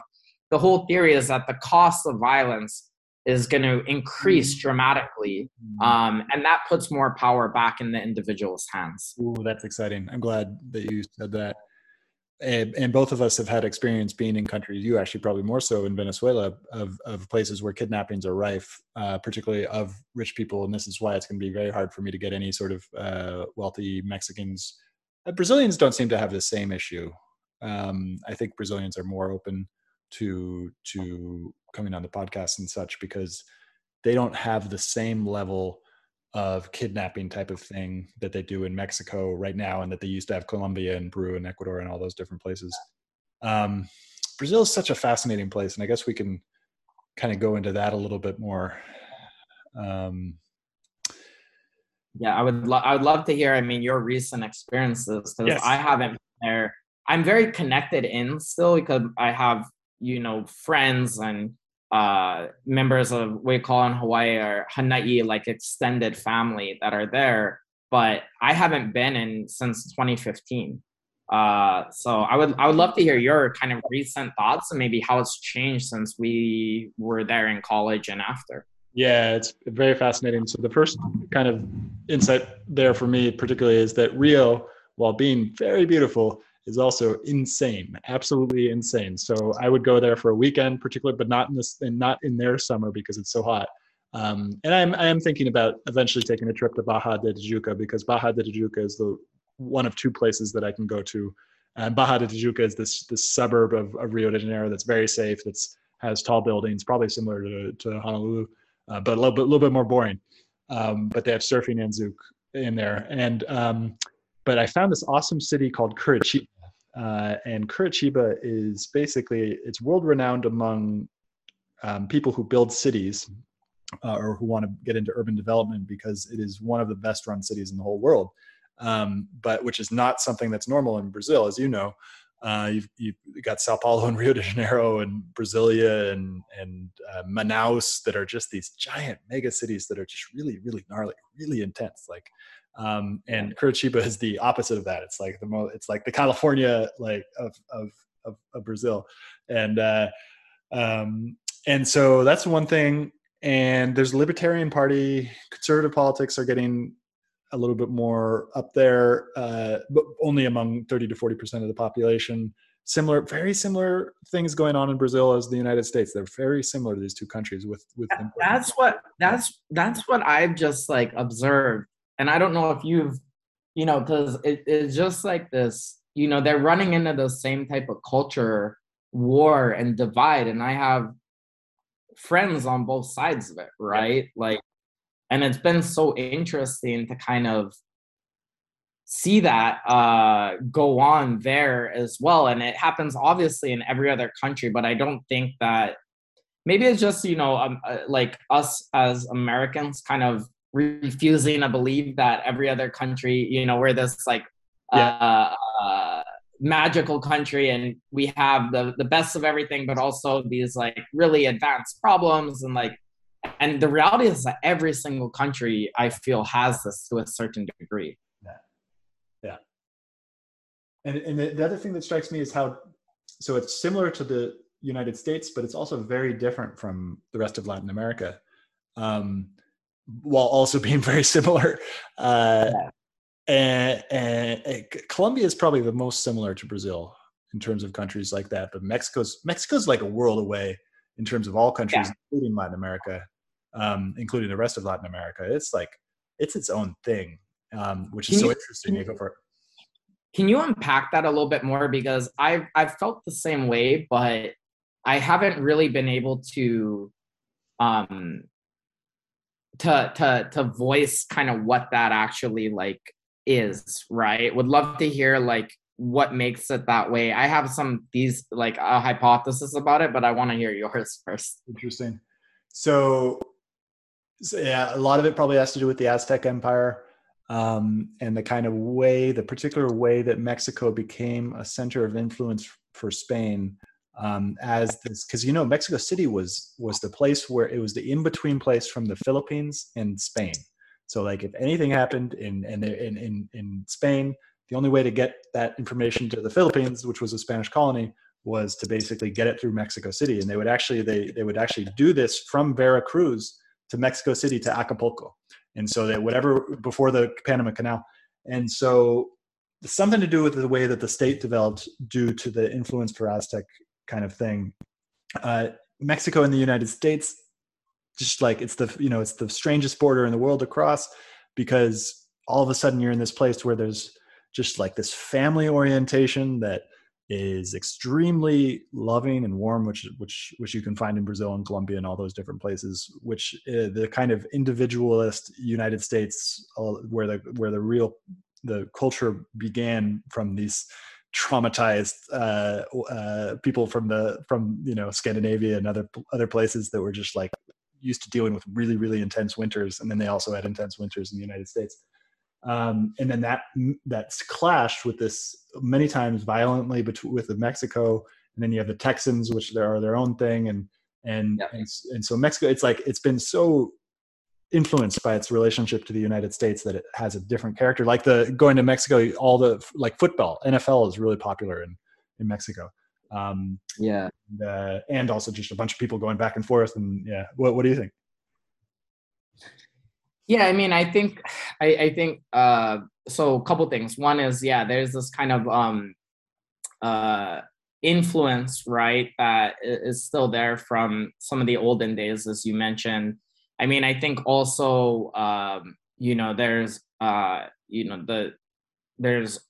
The whole theory is that the cost of violence is going to increase mm. dramatically, mm. um, and that puts more power back in the individual's hands. Ooh, that's exciting. I'm glad that you said that. And, and, both of us have had experience being in countries you actually probably more so in venezuela of, of places where kidnappings are rife uh, particularly of rich people and this is why it's going to be very hard for me to get any sort of uh, wealthy mexicans Brazilians don't seem to have the same issue. Um, I think Brazilians are more open to to coming on the podcast and such because they don't have the same level of kidnapping type of thing that they do in Mexico right now, and that they used to have Colombia and Peru and Ecuador and all those different places. Um, Brazil is such a fascinating place, and I guess we can kind of go into that a little bit more. Um, yeah, I would. Lo- I would love to hear. I mean, your recent experiences because yes. I haven't been there. I'm very connected in still because I have you know friends and uh, members of what we call in Hawaii or Hanai, like extended family that are there. But I haven't been in since 2015. Uh, so I would I would love to hear your kind of recent thoughts and maybe how it's changed since we were there in college and after. Yeah, it's very fascinating. So the first kind of insight there for me, particularly, is that Rio, while being very beautiful, is also insane, absolutely insane. So I would go there for a weekend, particularly, but not in this, and not in their summer because it's so hot. Um, and I'm I am thinking about eventually taking a trip to Barra da Tijuca because Barra da Tijuca is the one of two places that I can go to. And Barra da Tijuca is this this suburb of, of Rio de Janeiro that's very safe, that's has tall buildings, probably similar to, to Honolulu, uh, but a little bit, little bit more boring. Um, but they have surfing and zouk in there. And um, but I found this awesome city called Curitiba, uh, and Curitiba is basically it's world renowned among um, people who build cities uh, or who want to get into urban development because it is one of the best run cities in the whole world. Um, but which is not something that's normal in Brazil, as you know. Uh, you've, you've got Sao Paulo and <laughs> Rio de Janeiro and Brasilia and and uh, Manaus that are just these giant mega cities that are just really really gnarly, really intense. Like, um, and Curitiba is the opposite of that. It's like the most. It's like the California like of of of, of Brazil, and uh, um, and so that's one thing. And there's Libertarian Party. Conservative politics are getting a little bit more up there, uh, but only among 30 to 40 percent of the population. Similar, very similar things going on in Brazil as the United States. They're very similar to these two countries. With with that's what that's that's what I've just like observed, and I don't know if you've, you know, because it, it's just like this. You know, they're running into the same type of culture war and divide, and I have friends on both sides of it, right? Like and it's been so interesting to kind of see that uh, go on there as well and it happens obviously in every other country but i don't think that maybe it's just you know um, uh, like us as americans kind of refusing to believe that every other country you know we're this like yeah. uh, uh, magical country and we have the the best of everything but also these like really advanced problems and like and the reality is that every single country i feel has this to a certain degree. Yeah. Yeah. And, and the, the other thing that strikes me is how so it's similar to the united states but it's also very different from the rest of latin america um, while also <laughs> being very similar. Uh, yeah. and, and, and colombia is probably the most similar to brazil in terms of countries like that but mexico's mexico's like a world away in terms of all countries, yeah. including Latin America, um, including the rest of Latin America. It's like it's its own thing, um, which is can so you, interesting. You, go Can you unpack that a little bit more? Because I've I've felt the same way, but I haven't really been able to um to to to voice kind of what that actually like is, right? Would love to hear like what makes it that way. I have some these like a hypothesis about it, but I want to hear yours <laughs> first. Interesting. So, so, yeah, a lot of it probably has to do with the Aztec Empire um, and the kind of way, the particular way that Mexico became a center of influence for Spain. Um, as this, because you know Mexico City was was the place where it was the in between place from the Philippines and Spain. So like if anything happened in in in in Spain, the only way to get that information to the Philippines, which was a Spanish colony, was to basically get it through Mexico City. And they would actually they they would actually do this from Veracruz to Mexico City to Acapulco. And so that whatever before the Panama Canal. And so something to do with the way that the state developed due to the influence for Aztec kind of thing. Uh, Mexico and the United States, just like it's the you know it's the strangest border in the world across, because all of a sudden you're in this place where there's just like this family orientation that is extremely loving and warm, which which which you can find in Brazil and Colombia and all those different places. Which uh, the kind of individualist United States, uh, where the where the real the culture began from these traumatized uh, uh, people from the from you know Scandinavia and other other places that were just like used to dealing with really really intense winters, and then they also had intense winters in the United States. Um, and then that that's clashed with this many times violently between with Mexico, and then you have the Texans, which there are their own thing, and and, yeah. and and so Mexico, it's like it's been so influenced by its relationship to the United States that it has a different character. Like the going to Mexico, all the like football, NFL is really popular in in Mexico. Um, yeah, and, uh, and also just a bunch of people going back and forth. And yeah, what what do you think? Yeah, I mean, I think <sighs> I, I think uh, so. A couple things. One is yeah, there's this kind of um, uh, influence, right, that is still there from some of the olden days, as you mentioned I mean, I think also, um, you know, there's, uh, you know, the there's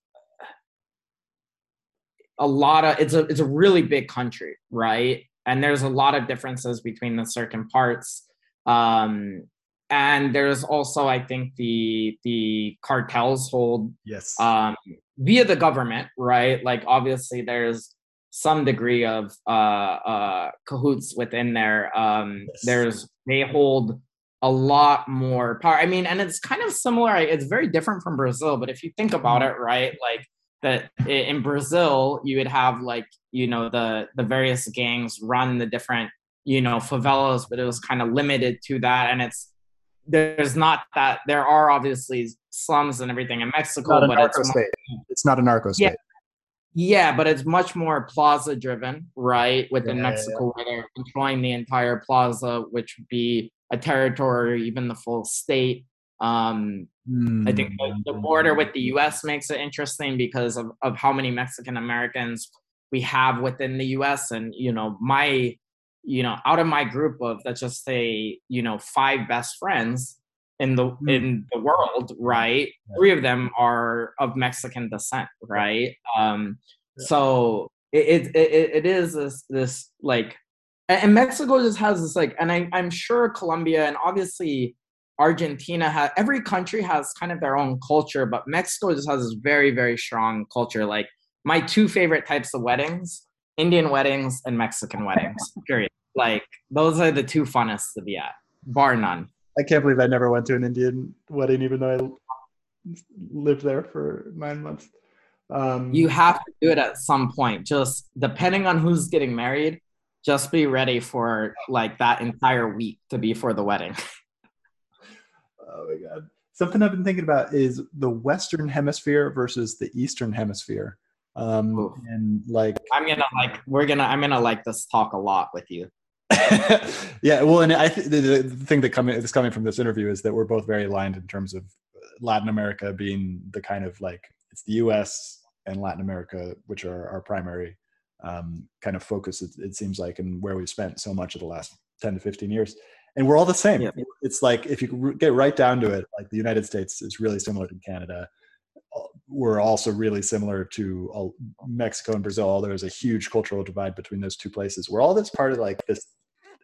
a lot of it's a it's a really big country, right? And there's a lot of differences between the certain parts. Um, and there's also, I think, the the cartels hold yes um, via the government, right? Like obviously, there's some degree of uh, uh, cahoots within there. Um, yes. There's they hold a lot more power. I mean, and it's kind of similar. It's very different from Brazil, but if you think about mm-hmm. it, right, like that in Brazil, you would have like you know the the various gangs run the different you know favelas, but it was kind of limited to that, and it's there's not that there are obviously slums and everything in Mexico, but it's, it's not a narco state. Yeah, yeah, but it's much more plaza driven, right? Within yeah, Mexico, yeah, yeah. where they're controlling the entire plaza, which would be a territory or even the full state. Um, mm. I think the, the, border with the US makes it interesting because of, of how many Mexican Americans we have within the US. And, you know, my, you know, out of my group of, let's just say, you know, five best friends, in the mm. in the world, right? Yeah. Three of them are of Mexican descent, right? Um, yeah. So it, it it is this this like, and Mexico just has this like, and I, I'm sure Colombia and obviously Argentina has every country has kind of their own culture, but Mexico just has this very very strong culture. Like my two favorite types of weddings: Indian weddings and Mexican weddings. Period. Like those are the two funnest to be at, bar none. I can't believe I never went to an Indian wedding, even though I lived there for nine months. Um, you have to do it at some point. Just depending on who's getting married, just be ready for like that entire week to be for the wedding. <laughs> oh my god! Something I've been thinking about is the Western Hemisphere versus the Eastern Hemisphere. Um, and like, I'm gonna like, we're gonna, I'm gonna like this talk a lot with you. <laughs> yeah, well, and I th- the, the, thing that coming is coming from this interview is that we're both very aligned in terms of Latin America being the kind of like it's the U.S. and Latin America, which are our primary um, kind of focus. It, it, seems like, and where we've spent so much of the last ten to fifteen years, and we're all the same. Yeah. It's like if you get right down to it, like the United States is really similar to Canada. We're also really similar to uh, Mexico and Brazil. Although there's a huge cultural divide between those two places. We're all this part of like this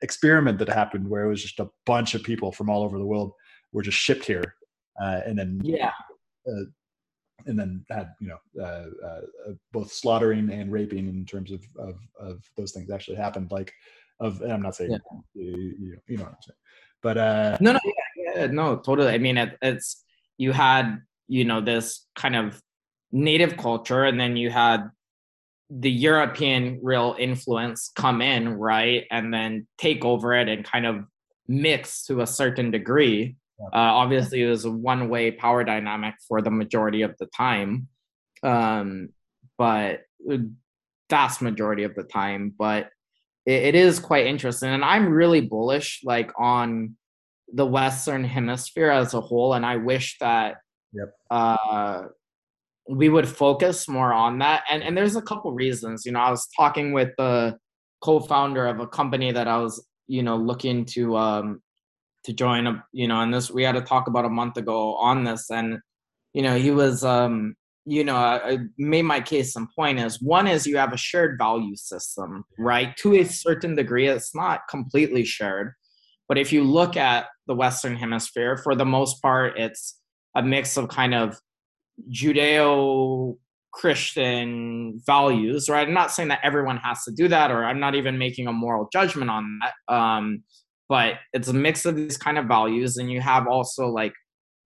experiment that happened where it was just a bunch of people from all over the world were just shipped here, uh, and then yeah, uh, and then had you know uh, uh, uh, both slaughtering and raping in terms of, of of those things actually happened. Like of I'm not saying yeah. you, you, know what I'm saying, but uh, no, no, yeah, yeah, no, totally. I mean, it, it's you had you know this kind of native culture, and then you had the European real influence come in, right, and then take over it and kind of mix to a certain degree. Uh, obviously, it was a one-way power dynamic for the majority of the time, um, but vast majority of the time. But it, it is quite interesting, and I'm really bullish, like on the Western Hemisphere as a whole, and I wish that yep. uh, we would focus more on that. And and there's a couple reasons. You know, I was talking with the co-founder of a company that I was, you know, looking to um to join a, you know, and this we had a talk about a month ago on this. And, you know, he was um, you know, I, I made my case some point is one is you have a shared value system, right? To a certain degree, it's not completely shared. But if you look at the Western Hemisphere, for the most part, it's a mix of kind of Judeo Christian values, right? I'm not saying that everyone has to do that, or I'm not even making a moral judgment on that. Um, but it's a mix of these kind of values, and you have also like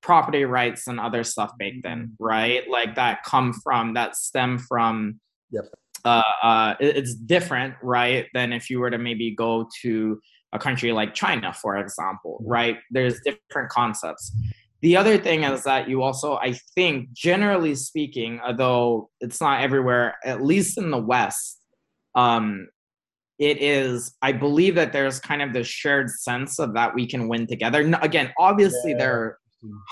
property rights and other stuff baked in, mm-hmm. right? Like that come from that stem from. Yep. Uh, uh, it's different, right, than if you were to maybe go to a country like China, for example, mm-hmm. right? There's different concepts. The other thing is that you also, I think, generally speaking, although it's not everywhere, at least in the West, um, it is, I believe that there's kind of this shared sense of that we can win together. Again, obviously, yeah. there are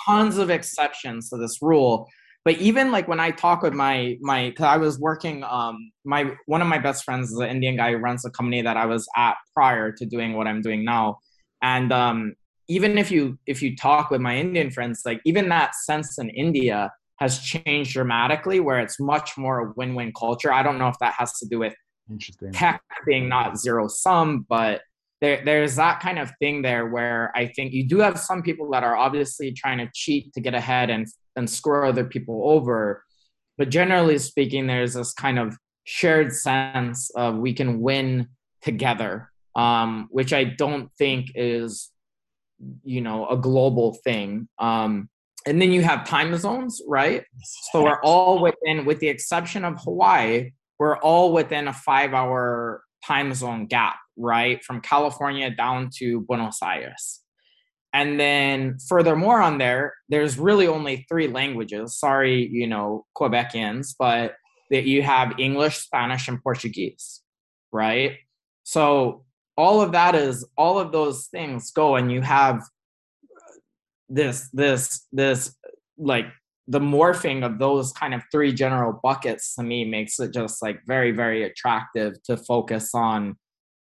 tons of exceptions to this rule. But even like when I talk with my my, cause I was working, um, my one of my best friends is an Indian guy who runs a company that I was at prior to doing what I'm doing now, and um, even if you if you talk with my Indian friends, like even that sense in India has changed dramatically, where it's much more a win-win culture. I don't know if that has to do with Interesting. tech being not zero sum, but there, there's that kind of thing there where I think you do have some people that are obviously trying to cheat to get ahead and and screw other people over, but generally speaking, there's this kind of shared sense of we can win together, um, which I don't think is you know a global thing um, and then you have time zones right? So we're all within with the exception of hawaii we're all within a five hour time zone gap right? From california down to buenos aires. And then furthermore on there there's really only three languages. Sorry you know quebecians but that you have english spanish and portuguese right? So all of that is all of those things go and you have this this this like the morphing of those kind of three general buckets to me makes it just like very very attractive to focus on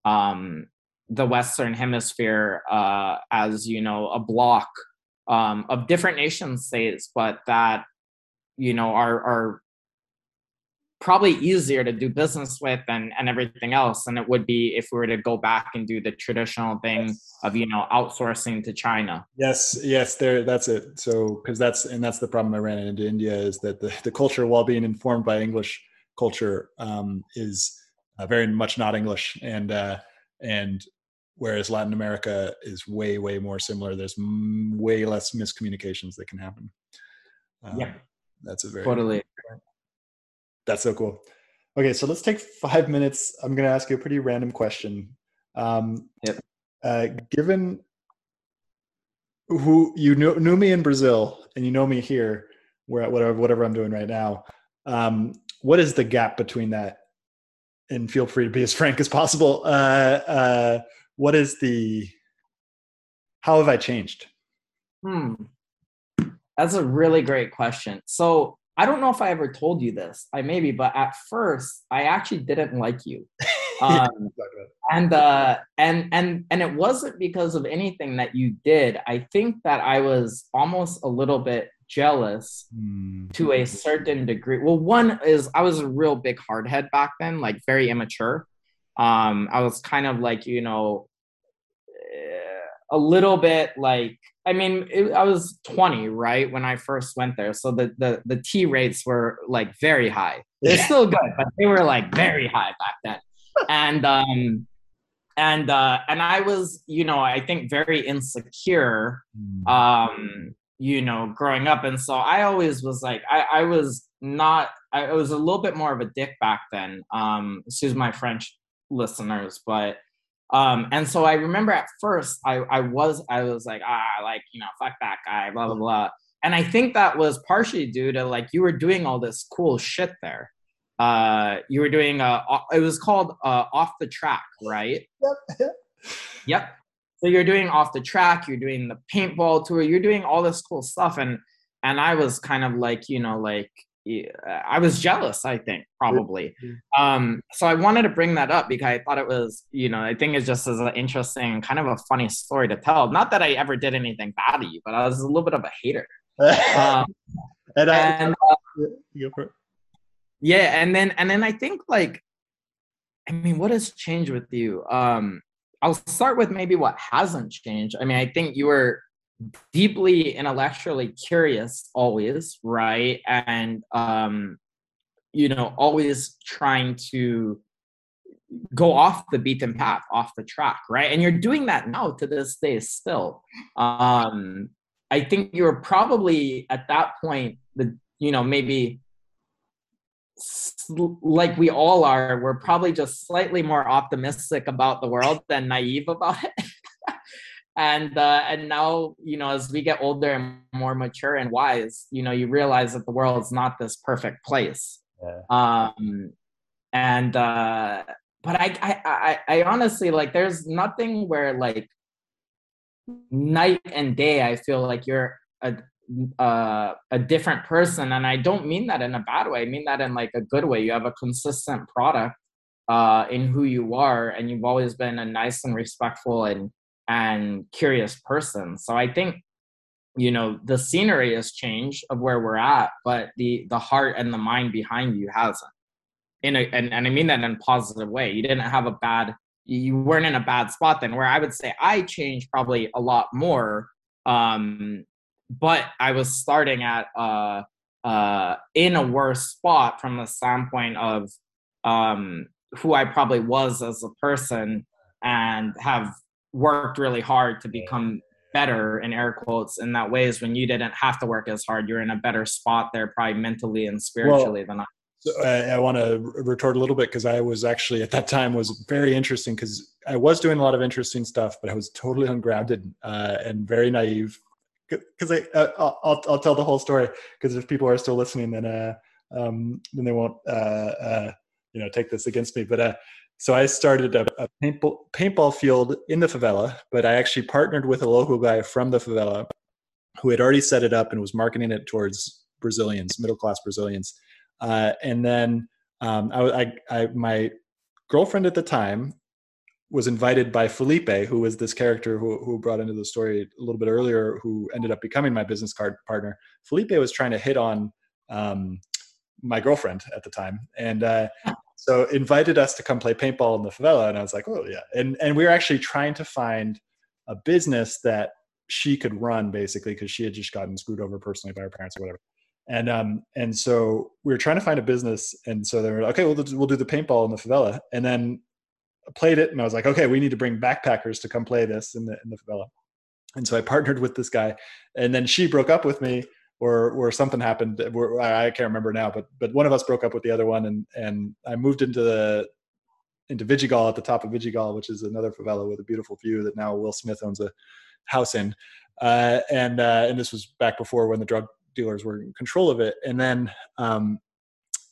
um the western hemisphere uh as you know a block um of different nation states but that you know are are probably easier to do business with and, and everything else than it would be if we were to go back and do the traditional thing yes. of you know outsourcing to china. Yes yes there that's it. So because that's and that's the problem i ran into india is that the, the culture while being informed by english culture um, is uh, very much not english. And uh, and whereas latin america is way way more similar there's m- way less miscommunications that can happen. Um, yeah that's a very totally that's so cool. Okay, so let's take five minutes. I'm going to ask you a pretty random question. Um, yep. Uh, given who you knew, knew, me in Brazil and you know me here, where whatever whatever I'm doing right now, um, what is the gap between that? And feel free to be as <laughs> frank as possible. Uh, uh, what is the? How have I changed? Hmm. That's a really great question. So I don't know if I ever told you this. I maybe, but at first I actually didn't like you. <laughs> Um, and uh, and and and it wasn't because of anything that you did. I think that I was almost a little bit jealous mm. to a certain degree. Well, one is I was a real big hardhead back then, like very immature. Um, I was kind of like you know a little bit like I mean, it, I was 20, right, when I first went there. So the the the T rates were like very high. They're yeah. still good, but they were like very high back then. And um and uh and I was, you know, I think very insecure hmm. um you know, growing up and so I always was like I I was not I was a little bit more of a dick back then. Um excuse my French listeners, but um, and so I remember at first I, I was I was like, ah, like, you know, fuck that guy, blah, blah, blah. And I think that was partially due to like you were doing all this cool shit there. Uh, you were doing uh it was called uh off the track, right? Yep. <laughs> yep. So you're doing off the track, you're doing the paintball tour, you're doing all this cool stuff. And and I was kind of like, you know, like I was jealous, I think, probably. Um, so I wanted to bring that up because I thought it was, you know, I think it's just as an interesting, kind of a funny story to tell. Not that I ever did anything bad to you, but I was a little bit of a hater. <laughs> um, and, I, and <laughs> uh, yeah, and then and then I think like, I mean, what has changed with you? Um, I'll start with maybe what hasn't changed. I mean, I think you were deeply intellectually curious always right? And um you know always trying to go off the beaten path off the track right? And you're doing that now to this day still. Um i think you're probably at that point the you know maybe like we all are we're probably just slightly more optimistic about the world than naive about it and uh, and now you know as we get older and more mature and wise you know you realize that the world's not this perfect place. Yeah. um and uh but I, I i i honestly like there's nothing where like night and day i feel like you're a uh, a different person. And i don't mean that in a bad way. I mean that in like a good way. You have a consistent product uh, in who you are and you've always been a nice and respectful and and curious person. So i think you know the scenery has changed of where we're at but the the heart and the mind behind you hasn't. In a and, and i mean that in a positive way. You didn't have a bad you weren't in a bad spot then where i would say i changed probably a lot more um but I was starting at uh, uh, in a worse spot from the standpoint of um, who I probably was as a person and have worked really hard to become better in air quotes in that ways when you didn't have to work as hard. You're in a better spot there probably mentally and spiritually well, than I so I, I want to retort a little bit because I was actually at that time was very interesting because I was doing a lot of interesting stuff, but I was totally ungrounded uh, and very naive. Because I uh, I'll I'll tell the whole story because if people are still listening, then uh um then they won't uh uh you know take this against me. But uh so I started a, a paintball paintball field in the favela, but I actually partnered with a local guy from the favela who had already set it up and was marketing it towards Brazilians, middle class Brazilians. Uh, and then um, I, I, I, my girlfriend at the time was invited by Felipe, who was this character who, who brought into the story a little bit earlier, who ended up becoming my business card partner. Felipe was trying to hit on um, my girlfriend at the time, and uh, so invited us to come play paintball in the favela. And I was like, oh yeah, and and we were actually trying to find a business that she could run basically because she had just gotten screwed over personally by her parents or whatever. And um and so we were trying to find a business, and so they were like, okay, we'll we'll do the paintball in the favela, and then played it and I was like, okay, we need to bring backpackers to come play this in the in the favela. And so I partnered with this guy, and then she broke up with me, or or something happened. Where, I can't remember now, but but one of us broke up with the other one, and and I moved into the into Vidigal at the top of Vidigal, which is another favela with a beautiful view that now Will Smith owns a house in. Uh, and uh, and this was back before when the drug dealers were in control of it. And then um,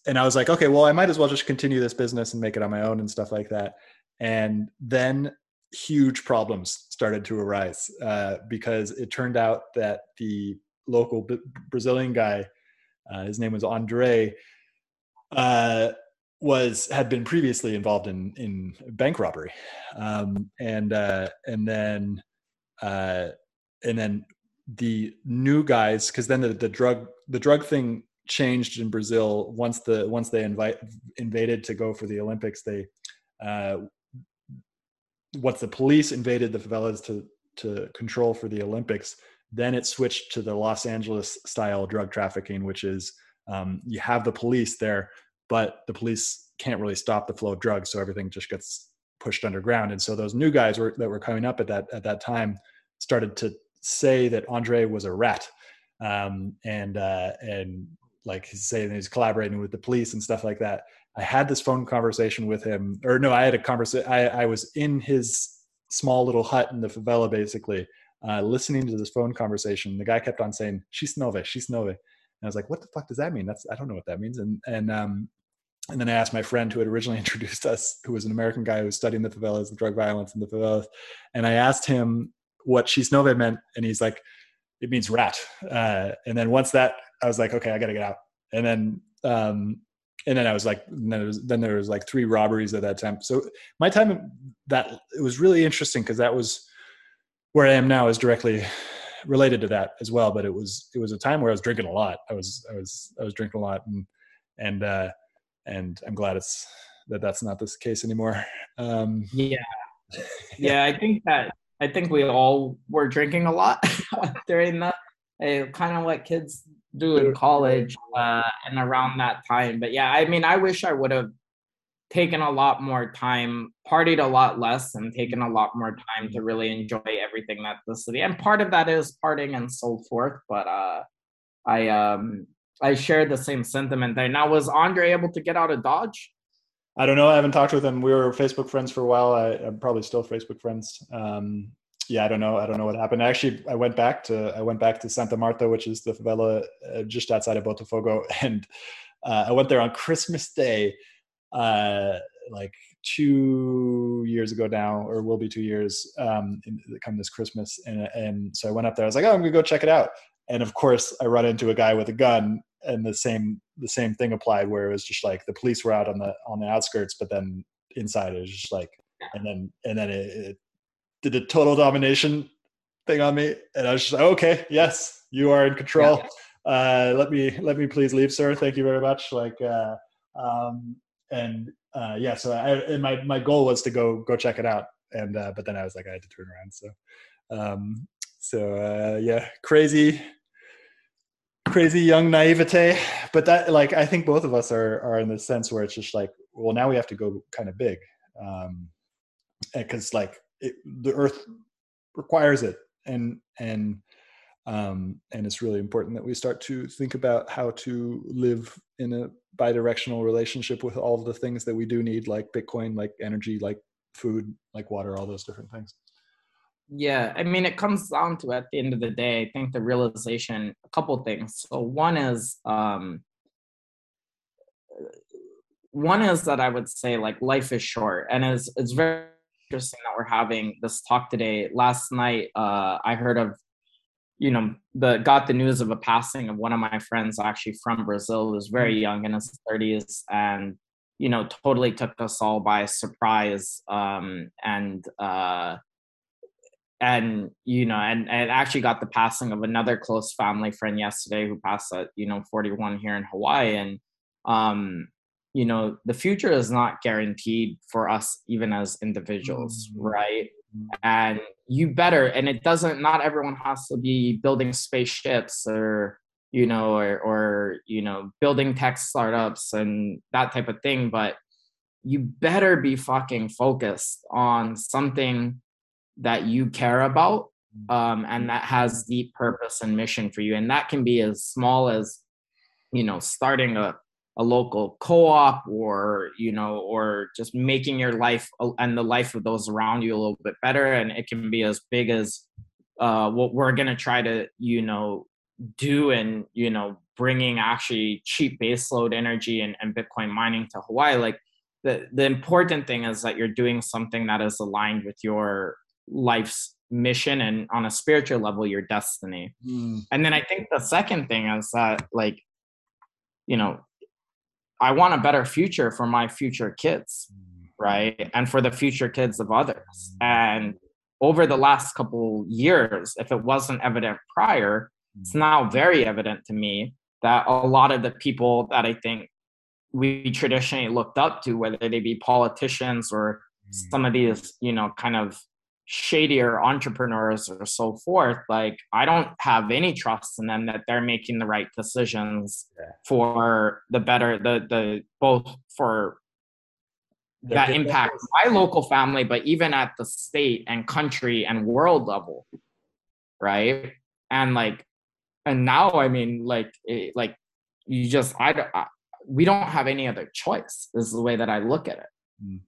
and I was like, okay, well, I might as well just continue this business and make it on my own and stuff like that. And then huge problems started to arise uh, because it turned out that the local Brazilian guy, uh, his name was Andre, uh, was had been previously involved in in bank robbery, um, and uh, and then uh, and then the new guys because then the, the drug the drug thing changed in Brazil once the once they invite invaded to go for the Olympics they uh, once the police invaded the favelas to to control for the Olympics, then it switched to the Los Angeles style drug trafficking, which is um, you have the police there, but the police can't really stop the flow of drugs, so everything just gets pushed underground. And so those new guys were, that were coming up at that at that time started to say that Andre was a rat, um, and uh, and like saying he's collaborating with the police and stuff like that. I had this phone conversation with him, or no, I had a conversation. I, I was in his small little hut in the favela, basically, uh, listening to this phone conversation. The guy kept on saying, "Xis nove, xis nove," and I was like, "What the fuck does that mean?" That's I don't know what that means. And and um, and then I asked my friend who had originally <laughs> introduced us, who was an American guy who was studying the favelas, the drug violence in the favelas, and I asked him what xis nove meant, and he's like, "It means rat." Uh, and then once that, I was like, "Okay, I got to get out." And then um, and then I was like, then, there was, then there was like three robberies at that time. So my time that it was really interesting because that was where I am now is directly related to that as well. But it was it was a time where I was drinking a lot. I was I was I was drinking a lot, and and uh, and I'm glad it's that that's not this case anymore. Um, yeah, <laughs> yeah. I think that I think we all were drinking a lot <laughs> during that. kind of what kids do in college uh, and around that time. But yeah, I mean, I wish I would have taken a lot more time, partied a lot less, and taken a lot more time to really enjoy everything that the city. And part of that is parting and so forth. But uh, I um I shared the same sentiment there. Now, was Andre able to get out of Dodge? I don't know. I haven't talked with him. We were Facebook friends for a while. I, am probably still Facebook friends. Um, yeah, I don't know. I don't know what happened. Actually, I went back to I went back to Santa Marta, which is the favela uh, just outside of Botafogo, <laughs> and uh, I went there on Christmas Day, uh, like two years ago now, or will be two years um, in, come this Christmas. And and so I went up there. I was like, oh, I'm gonna go check it out. And of course, I run into a guy with a gun, and the same the same thing applied, where it was just like the police were out on the on the outskirts, but then inside it was just like, and then and then it, it did a total domination thing on me, and I was just like, okay, yes, you are in control. Yeah. Uh, let me let me please leave, sir. Thank you very much. Like, uh, um, and uh, yeah, so I, my my goal was to go go check it out, and uh, but then I was like, I had to turn around. So, um, so uh, yeah, crazy, crazy young naivete. But that like I think both of us are are in the sense where it's just like, well, now we have to go kind of big, um, because like it, the earth requires it and and um, and it's really important that we start to think about how to live in a bidirectional relationship with all the things that we do need like bitcoin like energy like food like water all those different things yeah i mean it comes down to at the end of the day i think the realization a couple things so one is um one is that i would say like life is short and it's it's very interesting that we're having this talk today. Last night, uh, I heard of, you know, the got the news of a passing of one of my friends actually from Brazil, who was very mm. young in his 30s, and you know, totally took us all by surprise. Um, and uh, and you know, and and actually got the passing of another close family friend yesterday who passed at you know 41 here in Hawaii, and um, you know the future is not guaranteed for us even as individuals mm-hmm. right and you better and it doesn't not everyone has to be building spaceships or you know or or you know building tech startups and that type of thing but you better be fucking focused on something that you care about um, and that has deep purpose and mission for you and that can be as small as you know starting a a local co-op or you know or just making your life and the life of those around you a little bit better and it can be as big as uh, what we're going to try to you know do and you know bringing actually cheap baseload energy and, and bitcoin mining to hawaii like the, the important thing is that you're doing something that is aligned with your life's mission and on a spiritual level your destiny mm. and then i think the second thing is that like you know I want a better future for my future kids, mm. right? And for the future kids of others. Mm. And over the last couple years, if it wasn't evident prior, it's mm. now very evident to me that a lot of the people that I think we traditionally looked up to, whether they be politicians or some of these, you know, kind of shadier entrepreneurs or so forth like i don't have any trust in them that they're making the right decisions yeah. for the better the the both for they're that impact my local family but even at the state and country and world level right and like and now i mean like it, like you just I, I we don't have any other choice this is the way that i look at it mm.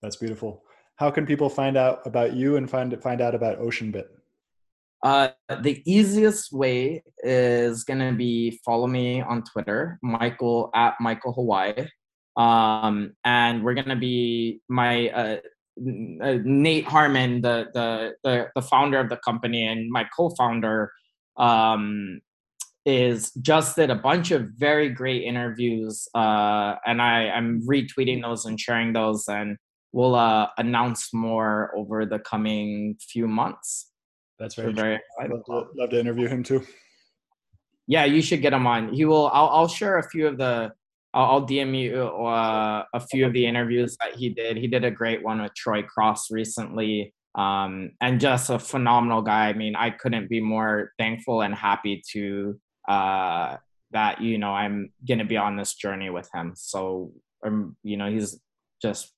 that's beautiful how can people find out about you and find find out about OceanBit? Uh, the easiest way is going to be follow me on Twitter, Michael at Michael Hawaii. Um, and we're going to be my uh, uh, Nate Harmon, the, the, the the founder of the company, and my co-founder um, is just did a bunch of very great interviews, uh, and I I'm retweeting those and sharing those, and we'll uh, announce more over the coming few months. That's very, very love to, love to interview him too. Yeah, you should get him on. He will. I'll, I'll share a few of the. I'll, I'll DM you uh, a few of the interviews that he did. He did a great one with Troy Cross recently, um, and just a phenomenal guy. I mean, I couldn't be more thankful and happy to uh, that you know I'm gonna be on this journey with him. So I'm you know he's just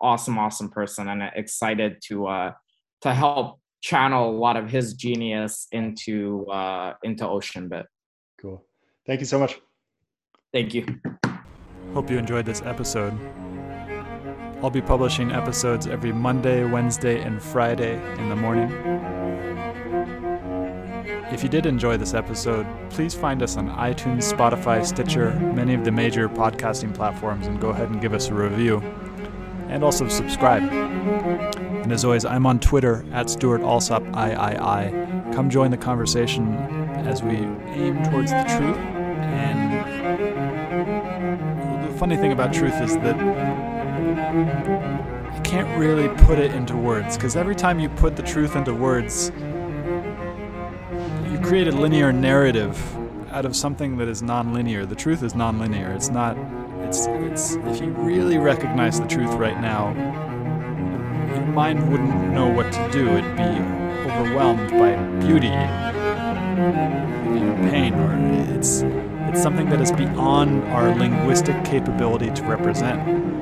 awesome, awesome person, and excited to uh, to help channel a lot of his genius into uh, into OceanBit. Cool. Thank you so much. Thank you. Hope you enjoyed this episode. I'll be publishing episodes every Monday, Wednesday, and Friday in the morning. If you did enjoy this episode, please find us on iTunes, Spotify, Stitcher, many of the major podcasting platforms, and go ahead and give us a review. And also subscribe. And as always, I'm on Twitter at Stuart Alsop III. Come join the conversation as we aim towards the truth. And the funny thing about truth is that you can't really put it into words because every time you put the truth into words, you create a linear narrative out of something that is nonlinear. The truth is nonlinear. It's not. It's. It's. If you really recognize the truth right now, your mind wouldn't know what to do. It'd be overwhelmed by beauty, pain, or it's. It's something that is beyond our linguistic capability to represent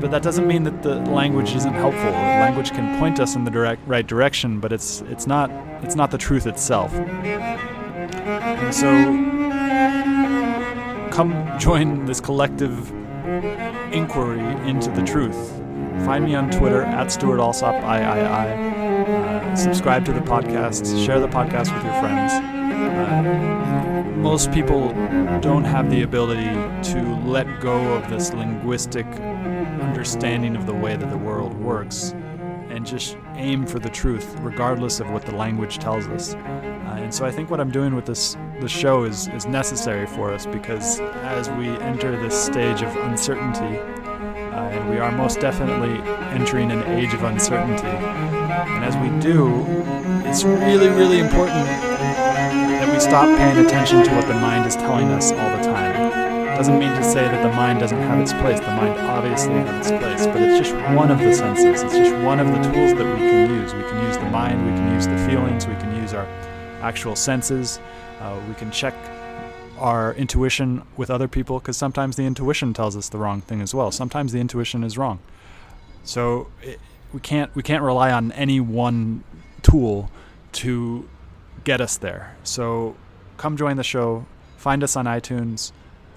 but that doesn't mean that the language isn't helpful. Language can point us in the direct right direction, but it's it's not it's not the truth itself. And so come join this collective inquiry into the truth. Find me on Twitter at Stuart Alsop III. Uh, subscribe to the podcast. Share the podcast with your friends. Uh, most people don't have the ability to let go of this linguistic understanding of the way that the world works and just aim for the truth regardless of what the language tells us. Uh, and so I think what I'm doing with this the show is is necessary for us because as we enter this stage of uncertainty uh, and we are most definitely entering an age of uncertainty. And as we do, it's really, really important that we stop paying attention to what the mind is telling us all the time It doesn't mean to say that the mind doesn't have its place. Mind obviously has its place, but it's just one of the senses. It's just one of the tools that we can use. We can use the mind, we can use the feelings, we can use our actual senses. Uh, we can check our intuition with other people because sometimes the intuition tells us the wrong thing as well. Sometimes the intuition is wrong. So it, we can't we can't rely on any one tool to get us there. So come join the show. Find us on iTunes.